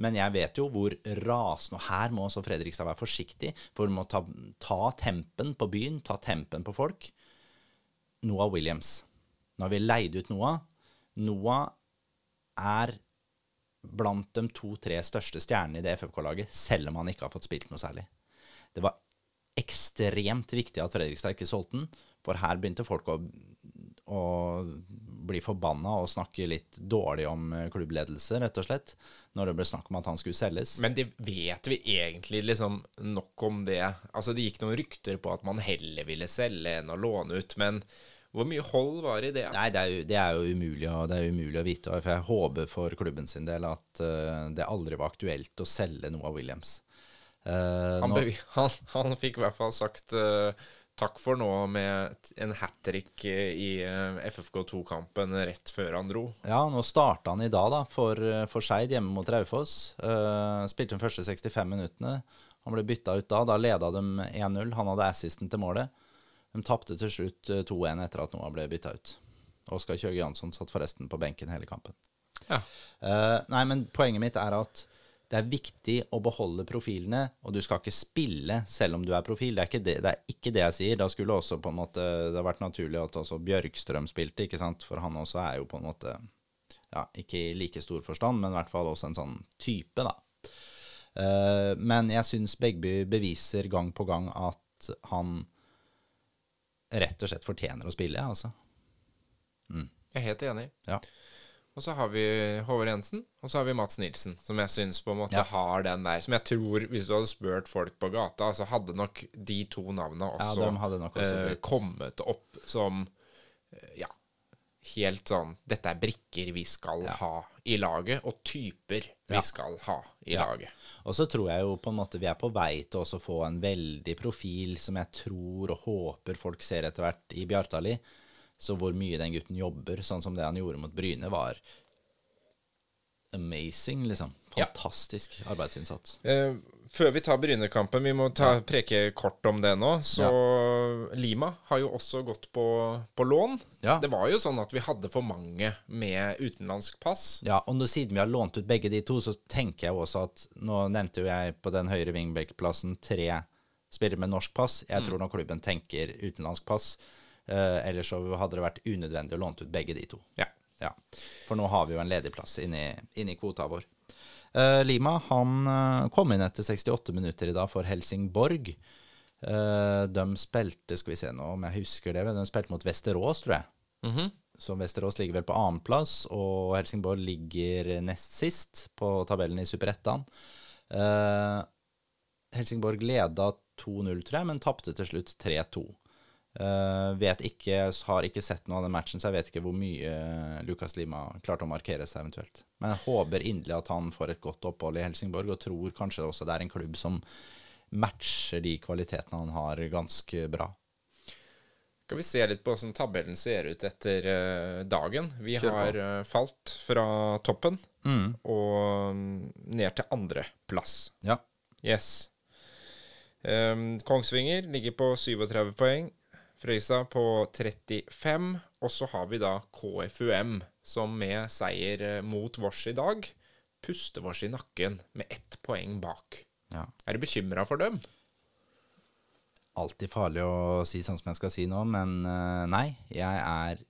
Men jeg vet jo hvor rasende Og her må også Fredrikstad være forsiktig, for du må ta, ta tempen på byen, ta tempen på folk. Noah Williams. Nå har vi leid ut Noah. Noah er blant de to-tre største stjernene i det FFK-laget, selv om han ikke har fått spilt noe særlig. Det var ekstremt viktig at Fredrikstad ikke solgte den, for her begynte folk å, å bli forbanna og snakke litt dårlig om eh, klubbledelse, rett og slett, når det ble snakk om at han skulle selges. Men det vet vi egentlig liksom nok om det. Altså, det gikk noen rykter på at man heller ville selge enn å låne ut, men hvor mye hold var i det? Nei, det er, jo, det er jo umulig, å- det er umulig å vite. For jeg håper for klubben sin del at uh, det aldri var aktuelt å selge noe av Williams. Uh, Han, [laughs] han, han fikk i hvert fall sagt uh, takk for nå med en hat trick i eh, FFK2-kampen rett før han dro. Ja, nå starta han i dag da, for, for Skeid hjemme mot Raufoss. Spilte de første 65 minuttene. Han ble bytta ut da. Da leda de 1-0. Han hadde assisten til målet. De tapte til slutt eh, 2-1 etter at Noah ble bytta ut. Oskar Kjøge Jansson satt forresten på benken hele kampen. Ja. Uh, nei, men poenget mitt er at det er viktig å beholde profilene, og du skal ikke spille selv om du er profil. Det er ikke det, det, er ikke det jeg sier. Da skulle også på en måte Det har vært naturlig at også Bjørkstrøm spilte, ikke sant? For han også er jo på en måte Ja, ikke i like stor forstand, men i hvert fall også en sånn type, da. Uh, men jeg syns Begby beviser gang på gang at han rett og slett fortjener å spille, altså. Jeg er helt enig. Ja. Og så har vi Håvard Jensen, og så har vi Mats Nilsen, som jeg syns på en måte Ja. har den der Som jeg tror, hvis du hadde spurt folk på gata, så hadde nok de to navnene Ja, også, de hadde nok også eh, blitt- kommet opp som eh, Ja, helt sånn Dette er brikker vi skal Ja. ha i laget, og typer vi Ja. skal ha i Ja. laget. Og så tror jeg jo på en måte vi er på vei til å få en veldig profil som jeg tror og håper folk ser etter hvert i Bjartali. Så hvor mye den gutten jobber, sånn som det han gjorde mot Bryne, var amazing, liksom. Fantastisk arbeidsinnsats. Eh, før vi tar Brynekampen, vi må ta, preke kort om det nå. Så Lima har jo også gått på, på lån. Ja. Det var jo sånn at vi hadde for mange med utenlandsk pass. Ja, og nå, siden vi har lånt ut begge de to, så tenker jeg også at Nå nevnte jo jeg på den høyre wingback-plassen tre spillere med norsk pass. Jeg tror når klubben tenker utenlandsk pass. Eh, ellers så hadde det vært unødvendig å låne ut begge de to. Ja. Ja, for nå har vi jo en ledig plass inni, inni kvota vår. Eh, Lima han eh, kom inn etter 68 minutter i dag for Helsingborg. Eh, de spilte, skal vi se nå om jeg husker det, de spilte mot Vesterås, tror jeg. Mhm. Så Vesterås ligger vel på annenplass, og Helsingborg ligger nest sist på tabellen i Superettan. Helsingborg leda 2-0, tror jeg, men tapte til slutt 3-2. Eh, vet ikke, har ikke sett noe av den matchen, så jeg vet ikke hvor mye Lukas Lima klarte å markere seg eventuelt. Men jeg håper inderlig at han får et godt opphold i Helsingborg, og tror kanskje også det er en klubb som matcher de kvalitetene han har, ganske bra. Skal vi se litt på hvordan tabellen ser ut etter eh, dagen. Vi har eh, falt fra toppen Mm. og mm, ned til andreplass. Ja. Yes. Um, Kongsvinger ligger på 37 poeng. Frøysa på 35. Og så har vi da KFUM, som med seier eh, mot Vårs i dag puster Vårs i nakken med ett poeng bak. ja. Er du bekymra for dem? alltid farlig å si sånn som jeg skal si nå, men eh, nei, jeg er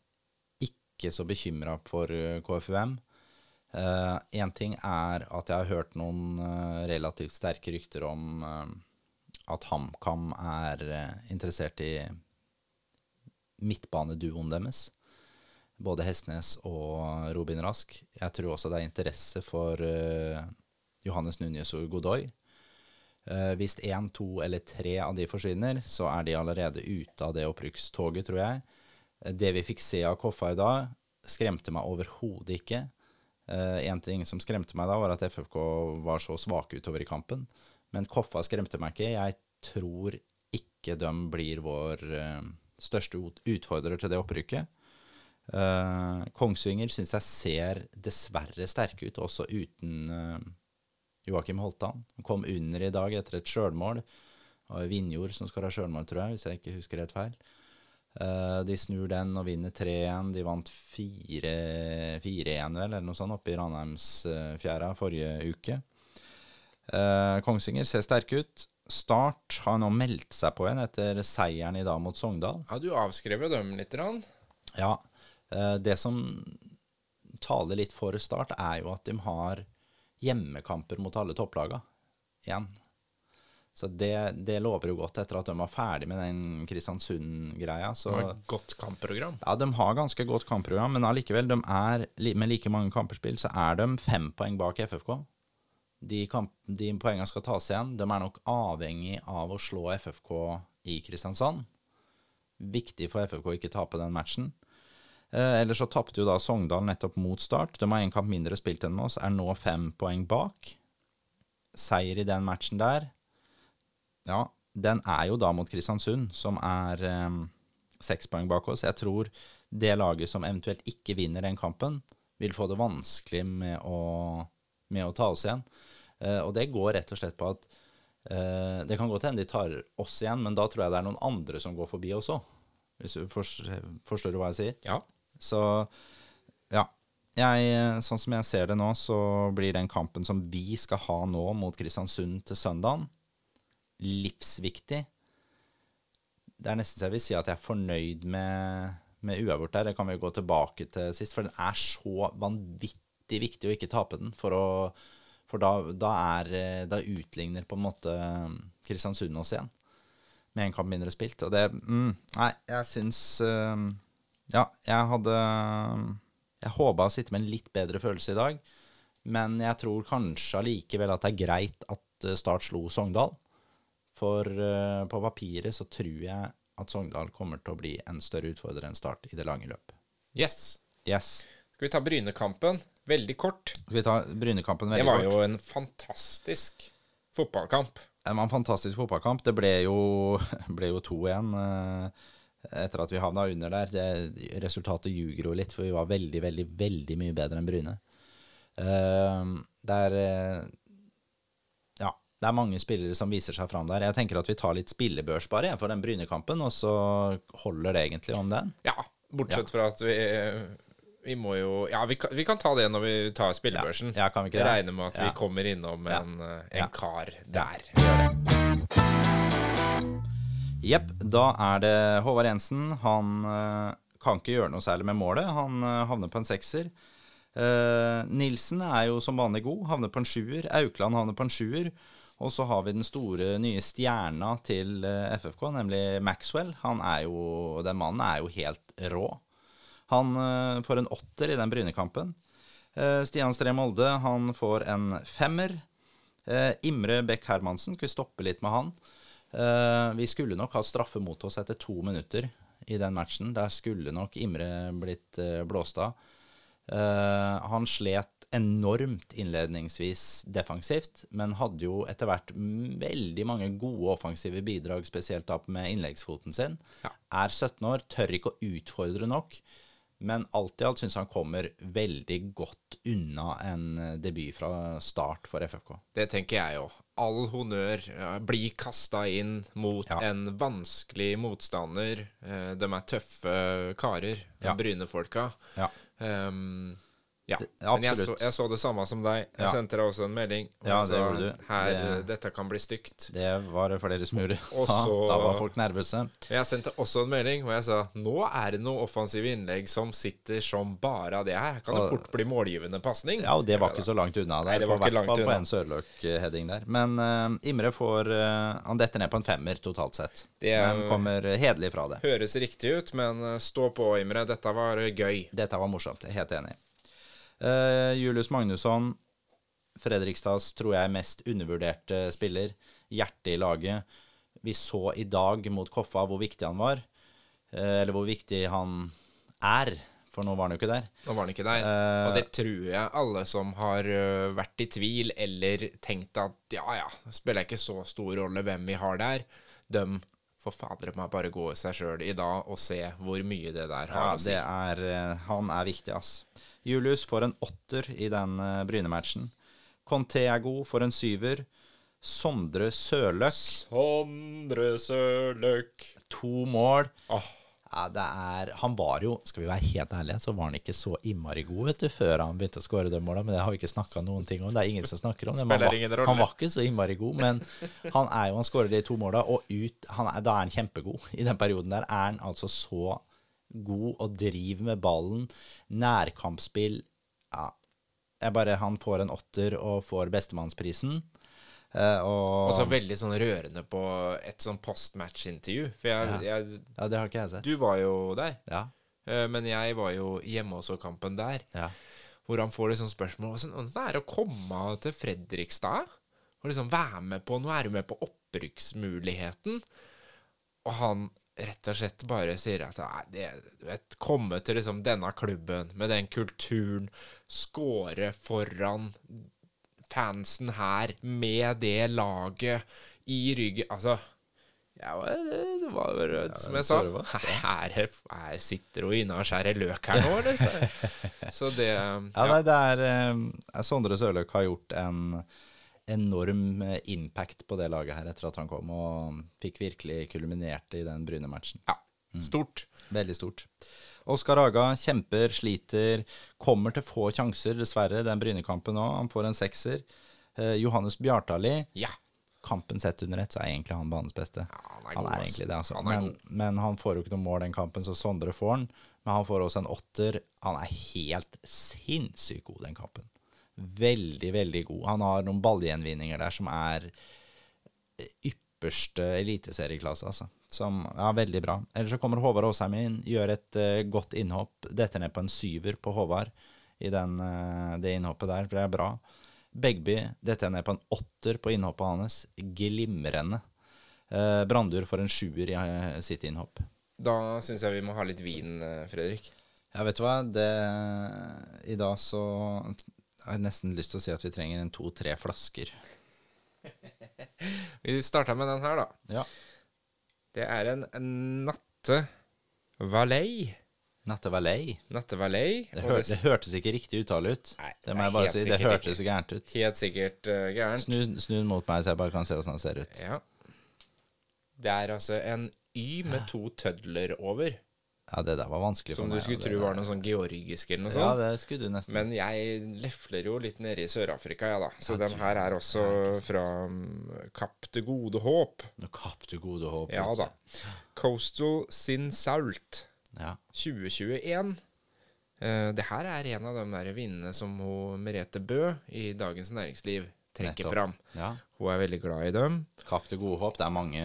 ikke så bekymra for eh, KFUM. Én ting er at jeg har hørt noen uh, relativt sterke rykter om uh, at HamKam er interessert i midtbaneduoen deres. Både Hestnes og Robin Rask. Jeg tror også det er interesse for uh, Johannes Núñez og Godoy. Uh, hvis én, to eller tre av de forsvinner, så er de allerede ute av det opprykkstoget, tror jeg. Eh, Det vi fikk se av Koffa i dag, skremte meg overhodet ikke. Én ting som skremte meg da, var at FFK var så svake utover i kampen. Men Koffa skremte meg ikke. Jeg tror ikke de blir vår eh, største ut- utfordrer til det opprykket. Uh, Kongsvinger syns jeg ser dessverre sterke ut, også uten uh, Joakim Holtan. Han kom under i dag etter et sjølmål. Vinjord som skal ha sjølmål, tror jeg, hvis jeg ikke husker helt feil. Uh, de snur den og vinner 3-1. De vant 4-1, vel, eller noe sånt, oppe i Ranheimsfjæra forrige uke. Kongsvinger ser sterke ut. Start har nå meldt seg på igjen etter seieren i dag mot Sogndal. Ja, du avskrev jo dem litt. Rann. Ja, eh, det som taler litt for Start, er jo at de har hjemmekamper mot alle topplagene igjen. Så det, det lover jo godt etter at de var ferdig med den Kristiansund-greia. De har et godt kampprogram. ja, de har ganske godt kampprogram, men allikevel, de er, med like mange kamperspill, så er de fem poeng bak FFK. De, kamp, de poengene skal tas igjen. De er nok avhengig av å slå FFK i Kristiansand. Viktig for FFK å ikke tape den matchen. Eh, ellers så tapte jo da Sogndal nettopp mot Start. De har én kamp mindre spilt enn oss, er nå fem poeng bak. Seier i den matchen der, ja, den er jo da mot Kristiansund, som er eh, seks poeng bak oss. Jeg tror det laget som eventuelt ikke vinner den kampen, vil få det vanskelig med å, med å ta oss igjen. Eh, og det går rett og slett på at Eh, det kan godt hende de tar oss igjen, men da tror jeg det er noen andre som går forbi også. Hvis du forstår, hva jeg sier? Ja. Så ja. Jeg, sånn som jeg ser det nå, så blir den kampen som vi skal ha nå mot Kristiansund til søndagen, livsviktig. Det er nesten så jeg vil si at jeg er fornøyd med, med uavgjort der. Det kan vi jo gå tilbake til sist, for den er så vanvittig viktig å ikke tape den. For, å, for da, da, er, da utligner på en måte Kristiansund oss igjen, med en kamp mindre spilt. Og det mm, Nei, jeg syns uh, Ja, jeg hadde Jeg håpa å sitte med en litt bedre følelse i dag, men jeg tror kanskje allikevel at det er greit at Start slo Sogndal. For uh, på papiret så tror jeg at Sogndal kommer til å bli en større utfordrer enn Start i det lange løp. Yes. Yes. Skal vi ta Brynekampen? Veldig kort. Skal vi ta Brynekampen veldig Det var kort? jo en fantastisk fotballkamp. Det var en fantastisk fotballkamp. Det ble jo, [laughs] ble jo 2-1 eh, etter at vi havna under der. Det, resultatet ljuger jo litt, for vi var veldig, veldig, veldig mye bedre enn Bryne. Eh, det er eh, Ja, det er mange spillere som viser seg fram der. Jeg tenker at vi tar litt spillebørs bare for den Brynekampen, og så holder det egentlig om den. Ja, bortsett fra at vi vi må jo Ja, vi kan, vi kan ta det når vi tar spillebørsen. Ja, kan vi ikke det? regner med at Ja. vi kommer innom Ja. en, eh, en Ja. kar der. Jepp, da er det Håvard Jensen. Han eh, kan ikke gjøre noe særlig med målet. Han eh, havner på en sekser. Uh, Nilsen er jo som vanlig god, havner på en sjuer. Aukland havner på en sjuer. Og så har vi den store nye stjerna til FFK, nemlig Maxwell. Han er jo, Den mannen er jo helt rå. Han eh, får en åtter i den Brynekampen. Eh, Stian Stree Molde han får en femmer. Eh, Imre Bech Hermansen, skulle stoppe litt med han? Vi skulle nok ha straffe mot oss etter to minutter i den matchen. Der skulle nok Imre blitt blåst av. Han slet enormt innledningsvis defensivt, men hadde jo etter hvert veldig mange gode offensive bidrag, spesielt da med innleggsfoten sin. Ja. Er 17 år, tør ikke å utfordre nok. Men alt i alt syns han kommer veldig godt unna en eh, debut fra start for FFK. Det tenker jeg jo. All honnør. blir bli kasta inn mot Ja. en vanskelig motstander. Eh, de er tøffe karer, Ja. Bryne-folka. Ja. Um, ja. Det- Men jeg så, jeg så det samme som deg. Jeg Ja. sendte deg også en melding. Ja, det gjorde du. Her, Det- Dette kan bli stygt. Det var det flere som gjorde. Også, [laughs] Da, var folk nervøse. Jeg sendte også en melding hvor jeg sa nå er det noe offensive innlegg som sitter som bare av det her. Kan det fort bli målgivende pasning. Ja, og det var ikke så langt unna der. Nei, det var på ikke langt fall på en Sørløk-heading der. Men uh, Imre får uh, Han detter ned på en femmer totalt sett. Det Men kommer hederlig fra det. Høres riktig ut, men eh, stå på, Imre. Dette var eh, gøy. Dette var morsomt. Jeg er helt enig. Eh, Julius Magnusson, Fredrikstads tror jeg mest undervurderte spiller. Hjertet i laget. Vi så i dag mot Koffa hvor viktig han var. Uh, eller hvor viktig han er, for nå var han jo ikke der. Nå var han ikke der. Uh, og det tror jeg alle som har vært i tvil eller tenkt at ja, ja, det spiller ikke så stor rolle hvem vi har der, de for fader meg bare gå i seg sjøl i dag og se hvor mye det der har Ja, å si. det er, han er viktig, ass. Julius får en åtter i den eh, Bryne-matchen. Conté er god, får en syver. Sondre Sørløk, Sondre Sørløk. to mål. Oh. Ja, det er Han var jo, skal vi være helt ærlige, så var han ikke så innmari god, vet du, før han begynte å skåre de måla, men det har vi ikke snakka noen ting om. Det er ingen som snakker om det. han, var, han var ikke så innmari god, men han er jo Han skårer de to måla, og ut han er, Da er han kjempegod. I den perioden der er han altså så god og driver med ballen. Nærkampspill Ja. Jeg bare Han får en åtter og får bestemannsprisen. Uh, og så veldig sånn rørende på et sånn postmatch-intervju. For jeg, jeg Ja, det har ikke jeg sett. Du var jo der, Ja. Uh, men jeg var jo hjemme og så kampen der. ja. Hvor han får liksom spørsmål hvordan er det å komme til Fredrikstad? Og liksom være med på Nå er du med på opprykksmuligheten. Og han rett og slett bare sier at nei, du vet, komme til liksom denne klubben med den kulturen, score foran fansen her med det laget i ryggen Altså ja, det var jo rødt, som jeg sa. Her, her sitter hun inne og skjærer løk her nå, liksom. [laughs] Så, det Ja, nei, det er eh, Sondre Sørløk har gjort en enorm eh, impact på det laget her etter at han kom, og fikk virkelig kulminert i den Bryne-matchen. Ja. Stort. Veldig stort. Oskar Haga kjemper, sliter, kommer til få sjanser, dessverre, den Bryne-kampen òg. Han får en sekser. Eh, Johannes Bjartali Ja. Kampen sett under ett, så er egentlig han banens beste. han er han god, er egentlig det, altså. Han Men, men han får jo ikke noe mål den kampen, så Sondre får han. Men han får også en åtter. Han er helt sinnssykt god den kampen. Veldig, veldig god. Han har noen ballgjenvinninger der som er ypperste eliteserieklasse, altså. Som er veldig bra. Ellers så kommer Håvard Aasheim inn, gjør et uh, godt innhopp. Detter ned på en syver på Håvard i den, uh, det innhoppet der, for det er bra. Begby detter ned på en åtter på innhoppet hans. Glimrende. Uh, Brandur får en sjuer i eh, sitt innhopp. Da syns jeg vi må ha litt vin, eh, Fredrik. Ja, vet du hva? Det, I dag så har nesten lyst til å si at vi trenger en to-tre flasker. [laughs] Vi starta med den her, da. Ja. Det er en nattevalei. Nattevalei. Nattevalei. Det, hør, det hørtes ikke riktig uttale ut. Nei, det må jeg bare si. Det hørtes gærent ut. Helt sikkert uh, gærent. Snu, snu den mot meg, så jeg bare kan se hvordan den ser ut. Ja. Det er altså en Y med to tødler over. Ja, det der var vanskelig Som for du meg. skulle du skulle tro var noe sånn georgisk eller noe sånt. Ja, det skulle du nesten. Men jeg lefler jo litt nede i Sør-Afrika, ja da. Så den her er også fra um, Kapp til gode håp. Kapp til gode håp. Ja da. Coastal Sin Salt Ja. 2021. Uh, det her er en av de der vinene som hun Merete Bø i Dagens Næringsliv trekker Nettopp. fram. ja. Hun er veldig glad i dem. Kapp til gode håp. Det er mange,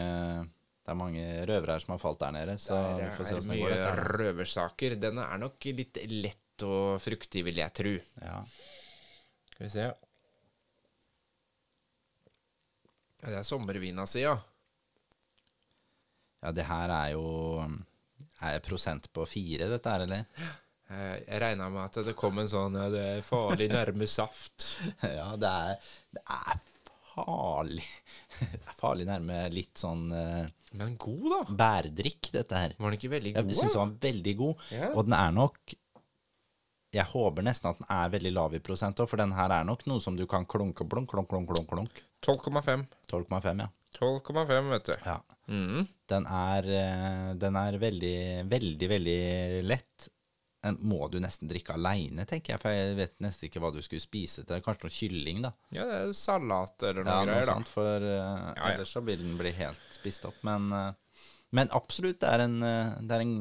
det er mange røvere her som har falt der nede. Så vi får se hvordan det går. mye røversaker. Denne er nok litt lett og fruktig, vil jeg tro. Ja. Skal vi se. Det er sommervina si, ja. ja, det her er jo Er prosent på fire, dette her, eller? Eh, Jeg regna med at det kom en sånn Det er farlig nærme saft. [laughs] Ja, det er, det er farlig farlig nærme litt sånn eh, Men god, da. bærdrikk, dette her. Var den ikke veldig Jeg god? syns da? den var veldig god, Ja. og den er nok Jeg håper nesten at den er veldig lav i prosent òg, for den her er nok noe som du kan klunke, blunk, klunk, klunk, klunk, klunk. 12,5. 12,5, ja. 12,5, vet du. ja. Mhm. Den er, eh, den er veldig, veldig, veldig lett. Må du nesten drikke aleine, tenker jeg, for jeg vet nesten ikke hva du skulle spise til. Kanskje noe kylling, da. Ja, det er salat eller noe Ja, noe greier, da. for uh, ja. ellers så vil den bli helt spist opp. Men, uh, men absolutt, det er en, uh, det er en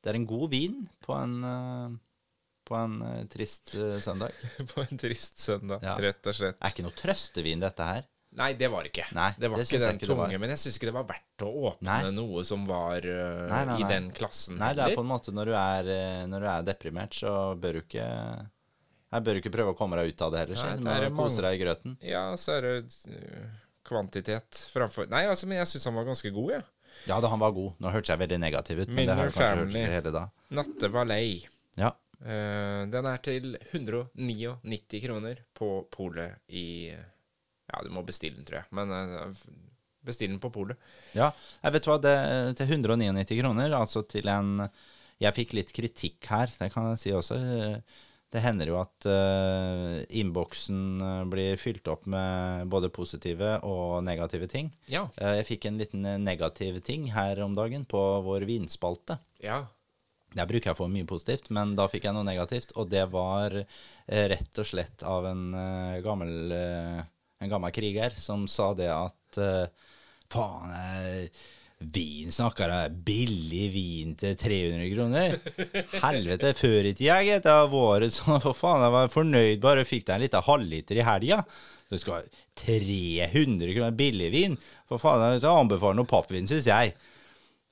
Det er en god vin på en på en trist søndag. [laughs] På en trist søndag, Ja. rett og slett. Det er ikke noe trøstevin, dette her. Nei, det var ikke. Nei, det var det ikke den ikke tunge, men jeg syns ikke det var verdt å åpne Nei. noe som var uh, Nei, i den klassen Nei, det er på en måte når du er, eh, når du er deprimert, så bør du ikke Jeg bør ikke prøve å komme deg ut av det heller. Nei, Du det er må mange- kose deg i grøten. Ja, så er det øh, kvantitet framfor Nei, altså, men jeg syns han var ganske god, jeg. Ja, da han var god. Nå hørtes jeg veldig negativ ut, men det har kanskje hørt Family. hele dag. Natte Valei. Ja. Uh, den er til 199 kroner på polet i Ja, du må bestille den, tror jeg. Men uh, bestill den på polet. Ja, jeg vet hva, det, til 199 kroner, altså til en Jeg fikk litt kritikk her, det kan jeg si også. Det hender jo at uh, innboksen eh, blir fylt opp med både positive og negative ting. Ja. Uh, jeg fikk en liten eh, negativ ting her om dagen på vår vinspalte. Ja. Der bruker jeg få mye positivt, men da fikk jeg noe negativt, og det var eh, rett og slett av en eh, gammel, eh, en gammel kriger som sa det at eh, faen, eh, vin snakker jeg billig vin til 300 kroner. Helvete, før i tida, gitt, det har vært sånn, for faen, jeg var fornøyd bare fikk deg en liten halvliter i helga. Du skal ha 300 kroner billig vin. For faen, jeg anbefaler noe pappvin, syns jeg.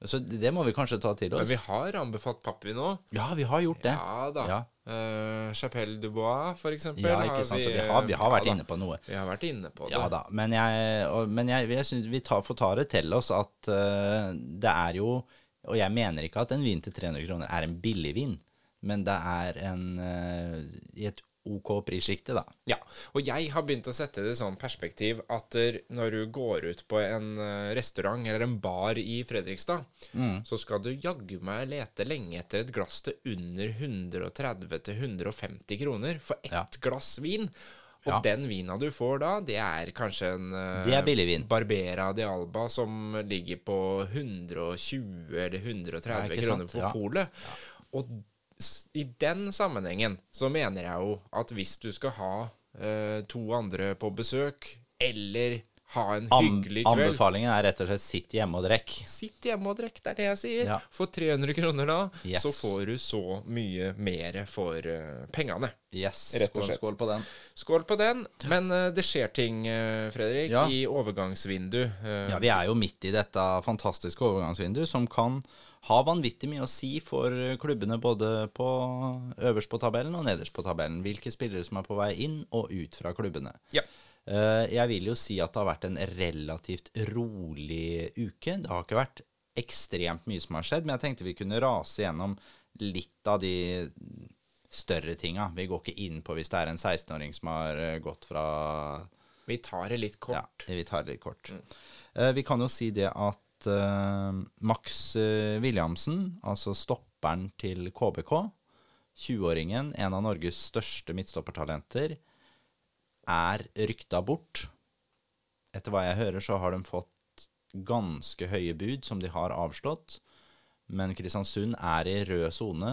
Så det må vi kanskje ta til oss. Men vi har anbefalt Pappi nå. Ja, vi har gjort det. Ja da. Ja. Uh, Chapelle Dubois, for eksempel. Ja, ikke sant. Så vi har, vi har vært ja, inne på noe. Vi har vært inne på det. Ja da. Men jeg, og, men jeg, jeg synes vi tar, får ta det til oss at uh, det er jo Og jeg mener ikke at en vin til 300 kroner er en billig vin, men det er en uh, i et OK prissjiktet, da. Ja, og jeg har begynt å sette det i sånn perspektiv at når du går ut på en eh, restaurant eller en bar i Fredrikstad, Mm. så skal du jaggu meg lete lenge etter et glass til under 130-150 kroner for ett Ja. glass vin. Og Ja. den vina du får da, det er kanskje en eh, Det er vin. Barbera di Alba som ligger på 120 eller 130 kroner for Ja. polet. Og i den sammenhengen så mener jeg jo at hvis du skal ha eh, to andre på besøk, eller ha en hyggelig kveld anbefalingen er rett og slett sitt hjemme og drekk. Sitt hjemme og drekk, det er det jeg sier. Ja. For 300 kroner da, Yes. så får du så mye mer for uh, pengene. Yes, Rett og skål, slett. skål på den. Skål på den. Men uh, det skjer ting, uh, Fredrik, Ja. i overgangsvindu. Ja, vi er jo midt i dette fantastiske overgangsvinduet som kan ha vanvittig mye å si for klubbene både på, øverst på tabellen og nederst på tabellen. Hvilke spillere som er på vei inn og ut fra klubbene. Ja. Eh, Jeg vil jo si at det har vært en relativt rolig uke. Det har ikke vært ekstremt mye som har skjedd, men jeg tenkte vi kunne rase gjennom litt av de større tinga. Vi går ikke inn på hvis det er en 16-åring som har eh, gått fra Vi tar det litt kort. ja, vi tar det litt kort. Mm. vi kan jo si det at eh, Max eh, Williamsen, altså stopperen til KBK, 20-åringen, en av Norges største midtstoppertalenter, er rykta bort. Etter hva jeg hører, så har de fått ganske høye bud som de har avslått. Men Kristiansund er i rød sone,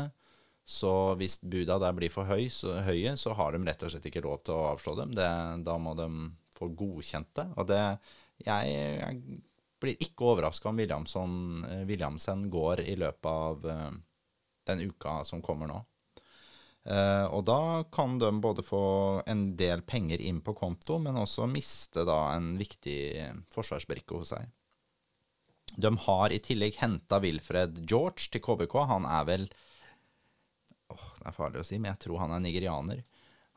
så hvis buda der blir for høy, så, høye, så har de rett og slett ikke lov til å avslå dem. Det, da må de få godkjent det. Og det Jeg, jeg blir ikke overraska om Williamson, eh, Williamsen går i løpet av eh, den uka som kommer nå. Eh, og da kan de både få en del penger inn på konto, men også miste da en viktig forsvarsbrikke hos seg. De har i tillegg henta Wilfred George til KBK. Han er vel åh, Det er farlig å si, men jeg tror han er nigerianer.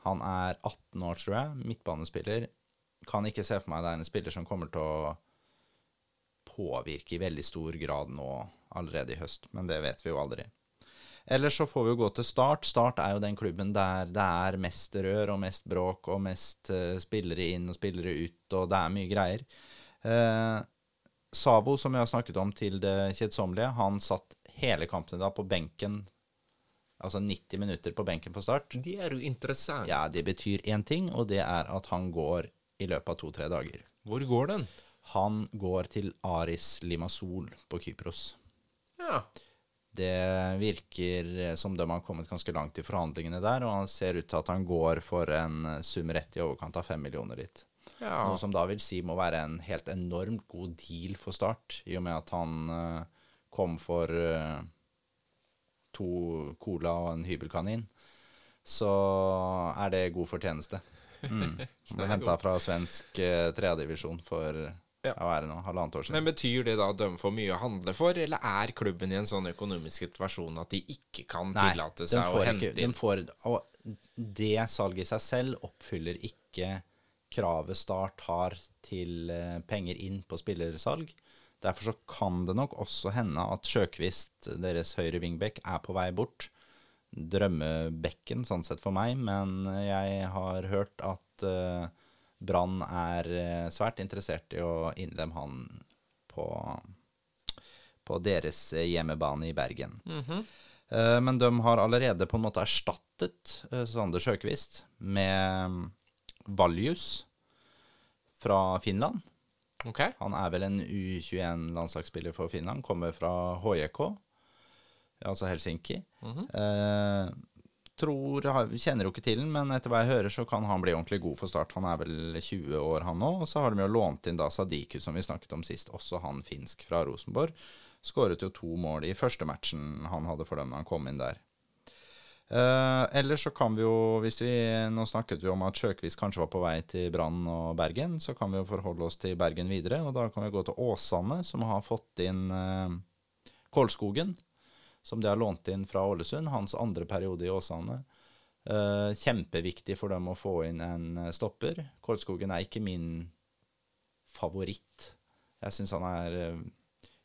Han er 18 år, tror jeg. Midtbanespiller. Kan ikke se for meg det er en spiller som kommer til å påvirke i veldig stor grad nå allerede i høst, men det vet vi jo aldri. Ellers så får vi jo gå til Start. Start er jo den klubben der det er mest rør og mest bråk og mest uh, spillere inn og spillere ut, og det er mye greier. Uh, Savo, som vi har snakket om til det kjedsommelige, han satt hele kampen da på benken, altså 90 minutter på benken på Start. Det er jo interessant. Ja, det betyr én ting, og det er at han går i løpet av to-tre dager. Hvor går den? Han går til Aris Limasol på Kypros. Ja. Det virker som de har kommet ganske langt i forhandlingene der, og han ser ut til at han går for en sum rett i overkant av fem millioner dit. ja. Noe som da vil si må være en helt enormt god deal for Start, i og med at han eh, kom for eh, to cola og en hybelkanin. Så er det god fortjeneste. Mm. [laughs] Ble henta fra svensk uh, tredjedivisjon for Ja. det nå, halvannet år siden. Men betyr det da at de får mye å handle for, eller er klubben i en sånn økonomisk situasjon at de ikke kan Nei, tillate seg å hente ikke, de får, og det salget i seg selv oppfyller ikke kravet Start har til eh, penger inn på spillersalg. Derfor så kan det nok også hende at Sjøkvist, deres høyre wingback, er på vei bort. Drømmebekken sånn sett for meg, men jeg har hørt at eh, Brann er eh, svært interessert i å innlemme han på, på deres eh, hjemmebane i Bergen. Eh, Men de har allerede på en måte erstattet Sander Sjøkvist med mm, Valjus fra Finland. Okay. Han er vel en U21-landslagsspiller for Finland, kommer fra HJK, altså Helsinki. eh, tror, kjenner jo ikke til den, men etter hva jeg hører, så kan han bli ordentlig god for start. Han er vel 20 år, han nå. Og så har de jo lånt inn da Sadiku, som vi snakket om sist, også han finsk fra Rosenborg. Skåret jo to mål i første matchen han hadde for dem da han kom inn der. Uh, ellers så kan vi jo, hvis vi Nå snakket vi om at Sjøkvist kanskje var på vei til Brann og Bergen. Så kan vi jo forholde oss til Bergen videre, og da kan vi gå til Åsane, som har fått inn uh, Kålskogen. Som de har lånt inn fra Ålesund. Hans andre periode i Åsane. Uh, kjempeviktig for dem å få inn en eh, stopper. Kålskogen er ikke min favoritt. Jeg syns han er eh,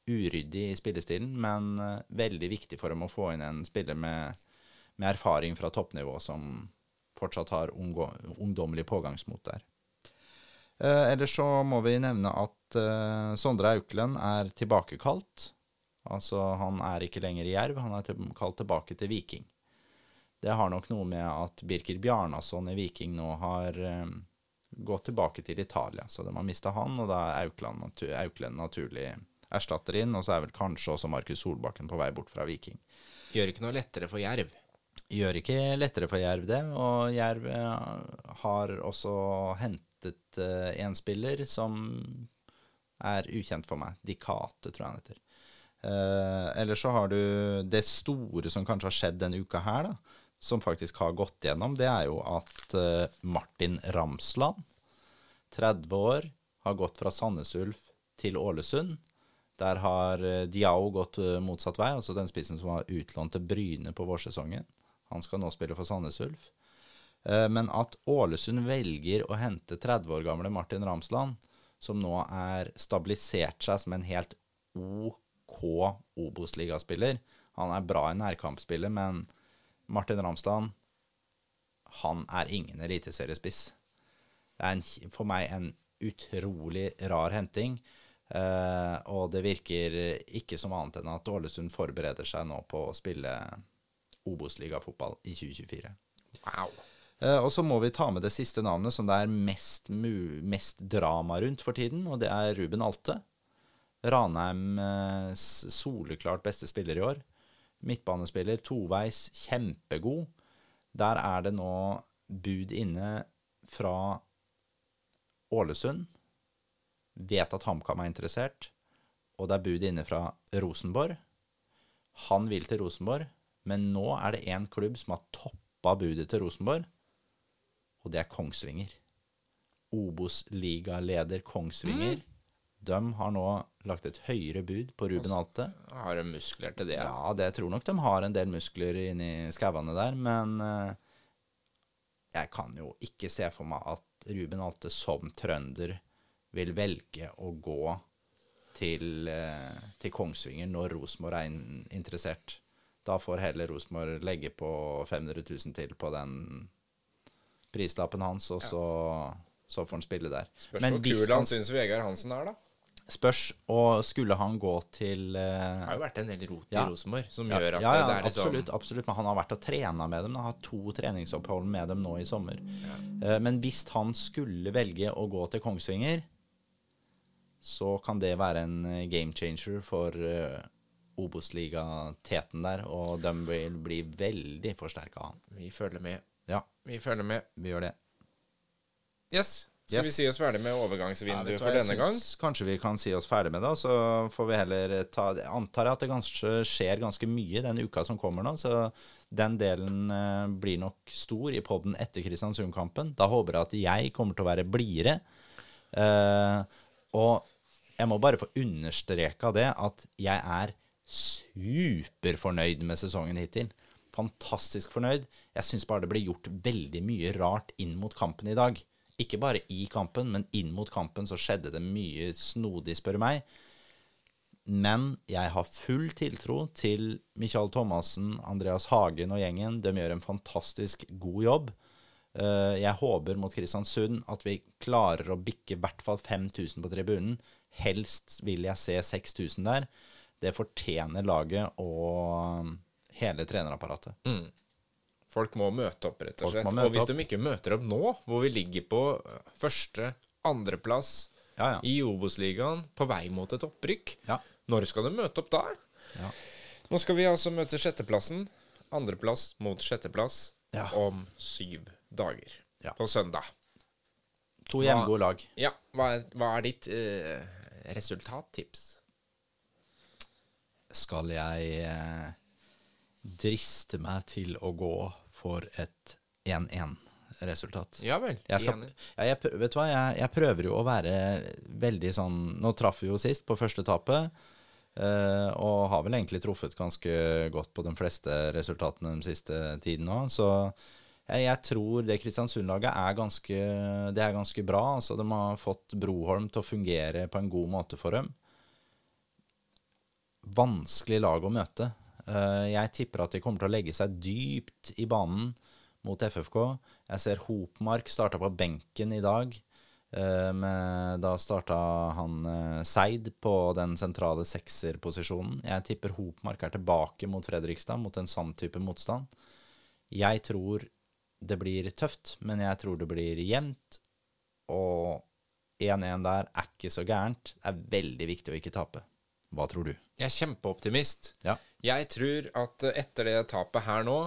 uryddig i spillestilen, men uh, veldig viktig for dem å få inn en spiller med, med erfaring fra toppnivå som fortsatt har ungdommelig pågangsmot der. Ellers så må vi nevne at Sondre Auklend er tilbakekalt. Altså, han er ikke lenger i Jerv, han er til, kalt tilbake til Viking. Det har nok noe med at Birker Bjarnason i Viking nå har eh, gått tilbake til Italia. Så de har mista han, og da er Aukland, natu Auklend naturlig erstatter inn. Og så er vel kanskje også Markus Solbakken på vei bort fra Viking. Gjør ikke noe lettere for Jerv. Gjør ikke lettere for Jerv det, og Jerv eh, har også hentet eh, en spiller som er ukjent for meg. Dikate, tror jeg han heter. Eh, eller så har du det store som kanskje har skjedd denne uka her, da, som faktisk har gått gjennom, det er jo at eh, Martin Ramsland, 30 år, har gått fra Sandnes Ulf til Ålesund. Der har eh, Diao gått eh, motsatt vei, altså den spissen som var utlånt til Bryne på vårsesongen. Han skal nå spille for Sandnes Ulf. Men at Ålesund velger å hente 30 år gamle Martin Ramsland, som nå er stabilisert seg som en helt OK Obos-ligaspiller Han er bra i nærkampspillet, men Martin Ramsland han er ingen eliteseriespiss. Det er en, for meg en utrolig rar henting. eh, og det virker ikke som annet enn at Ålesund forbereder seg nå på å spille Obos-ligafotball i 2024. Wow. Eh, og så må vi ta med det siste navnet som det er mest, mest drama rundt for tiden, og det er Ruben Alte. Ranheims soleklart beste spiller i år. Midtbanespiller, toveis, kjempegod. Der er det nå bud inne fra Ålesund. Vet at HamKam er interessert. Og det er bud inne fra Rosenborg. Han vil til Rosenborg, men nå er det én klubb som har toppa budet til Rosenborg, og det er Kongsvinger. Obos-ligaleder Kongsvinger. De har nå lagt et høyere bud på Ruben Alte. Har de muskler til det? Ja, det tror nok de har en del muskler inni skauene der, men eh, jeg kan jo ikke se for meg at Ruben Alte som trønder vil velge å gå til, eh, til Kongsvinger når Rosenborg er interessert. Da får heller Rosenborg legge på 500 000 til på den prislappen hans, og så, så får han spille der. Spørs hvor kul han han syns Vegard Hansen er, da. Spørs, og skulle han gå til eh, Det har jo vært en del rot i Ja. Rosenborg som Ja, gjør at ja, ja, det er liksom absolutt, absolutt. Men han har vært og trena med dem. Han har hatt to treningsopphold med dem nå i sommer. Eh, Men hvis han skulle velge å gå til Kongsvinger, så kan det være en eh, game changer for uh, Obos-ligateten der, og de vil bli veldig forsterka av han. Vi følger med. Ja, Vi følger med. vi gjør det. Yes. Skal Yes. vi si oss ferdig med overgangsvinduet ja, for denne gang? Kanskje vi kan si oss ferdig med det, og så får vi heller ta Jeg antar at det ganske, skjer ganske mye den uka som kommer nå, så den delen eh, blir nok stor i poden etter Kristiansund-kampen. Da håper jeg at jeg kommer til å være blidere. Eh, og jeg må bare få understreka det at jeg er superfornøyd med sesongen hittil. Fantastisk fornøyd. Jeg syns bare det ble gjort veldig mye rart inn mot kampen i dag. Ikke bare i kampen, men inn mot kampen så skjedde det mye snodig, spør meg. Men jeg har full tiltro til Michael Thomassen, Andreas Hagen og gjengen. De gjør en fantastisk god jobb. Eh, Jeg håper mot Kristiansund at vi klarer å bikke i hvert fall 5000 på tribunen. Helst vil jeg se 6000 der. Det fortjener laget og hele trenerapparatet. Folk må møte opp, rett og slett. Og hvis opp. de ikke møter opp nå, hvor vi ligger på øh, første, andreplass Ja, ja. i Obos-ligaen, på vei mot et opprykk, Ja. når skal de møte opp da? Ja. Nå skal vi altså møte sjetteplassen. Andreplass mot sjetteplass om syv dager. Ja. På søndag. To hjemmegode lag. Ja, hva er, hva er ditt eh, resultattips? Skal jeg eh, driste meg til å gå for et 1-1-resultat? Ja vel. Jeg, skal, ja, jeg, vet du hva, jeg, jeg prøver jo å være veldig sånn Nå traff vi jo sist på første tapet, Uh, og har vel egentlig truffet ganske godt på de fleste resultatene den siste tiden nå. Så jeg, jeg tror det Kristiansund-laget er ganske, det er ganske bra. Altså, de har fått Broholm til å fungere på en god måte for dem. Vanskelig lag å møte. Eh, Jeg tipper at de kommer til å legge seg dypt i banen mot FFK. Jeg ser Hopmark starta på benken i dag. Eh, Med, da starta han eh, Seid på den sentrale sekserposisjonen. Jeg tipper Hopmark er tilbake mot Fredrikstad, mot en sånn type motstand. Jeg tror det blir tøft, men jeg tror det blir jevnt. Og 1-1 der er ikke så gærent. Det er veldig viktig å ikke tape. Hva tror du? Jeg er kjempeoptimist. Ja. Jeg tror at etter det tapet her nå,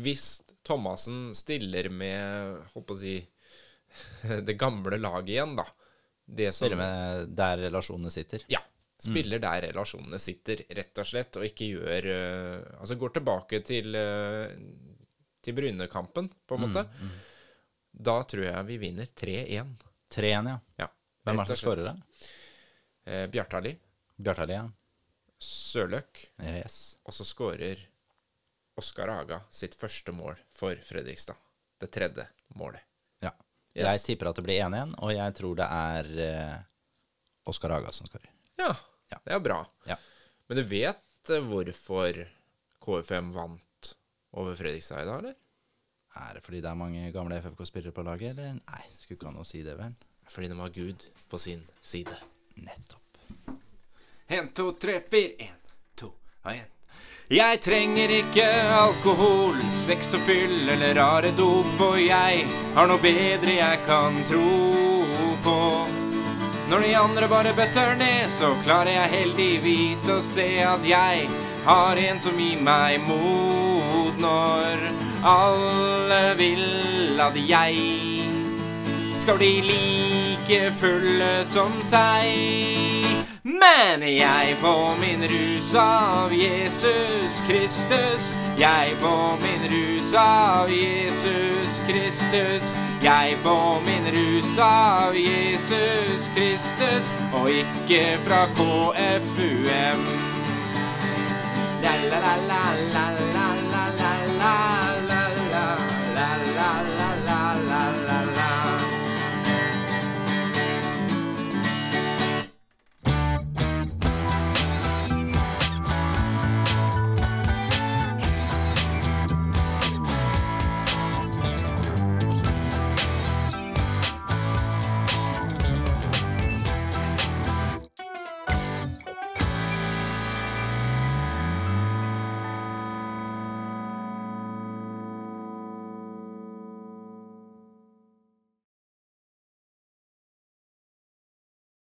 hvis Thomassen stiller med håper å si, [laughs] det gamle laget igjen, da det som, Spiller med der relasjonene sitter. Ja. Spiller der relasjonene sitter, rett og slett, og ikke gjør uh, Altså går tilbake til, uh, til Bryne-kampen, på en måte. Da tror jeg vi vinner 3-1. 3-1, ja. Ja. Hvem er det som skårer det? Eh, Bjartali, Bjartali, ja. Sørløk, Yes. og så skårer Oskar Haga sitt første mål for Fredrikstad. Det tredje målet. Ja. Yes. Jeg tipper at det blir 1-1, og jeg tror det er eh, Oskar Haga som skårer. Ja, Ja. det er bra. Ja. Men du vet eh, hvorfor KFM vant over Fredrikstad i dag, eller? Er det fordi det er mange gamle FFK-spillere på laget, eller? Nei, skulle ikke ha noe å si det, vel? Fordi de har Gud på sin side. Nettopp. En, to, tre, fire. En, to og en. Jeg trenger ikke alkohol, sex og fyll eller rare dop, for jeg har noe bedre jeg kan tro på. Når de andre bare bøtter ned, så klarer jeg heldigvis å se at jeg har en som gir meg mot når alle vil at jeg skal bli like fulle som seg. Men jeg får min rus av Jesus Kristus. Jeg får min rus av Jesus Kristus. Jeg får min rus av Jesus Kristus, og ikke fra KFUM. La, la, la, la, la, la, la, la.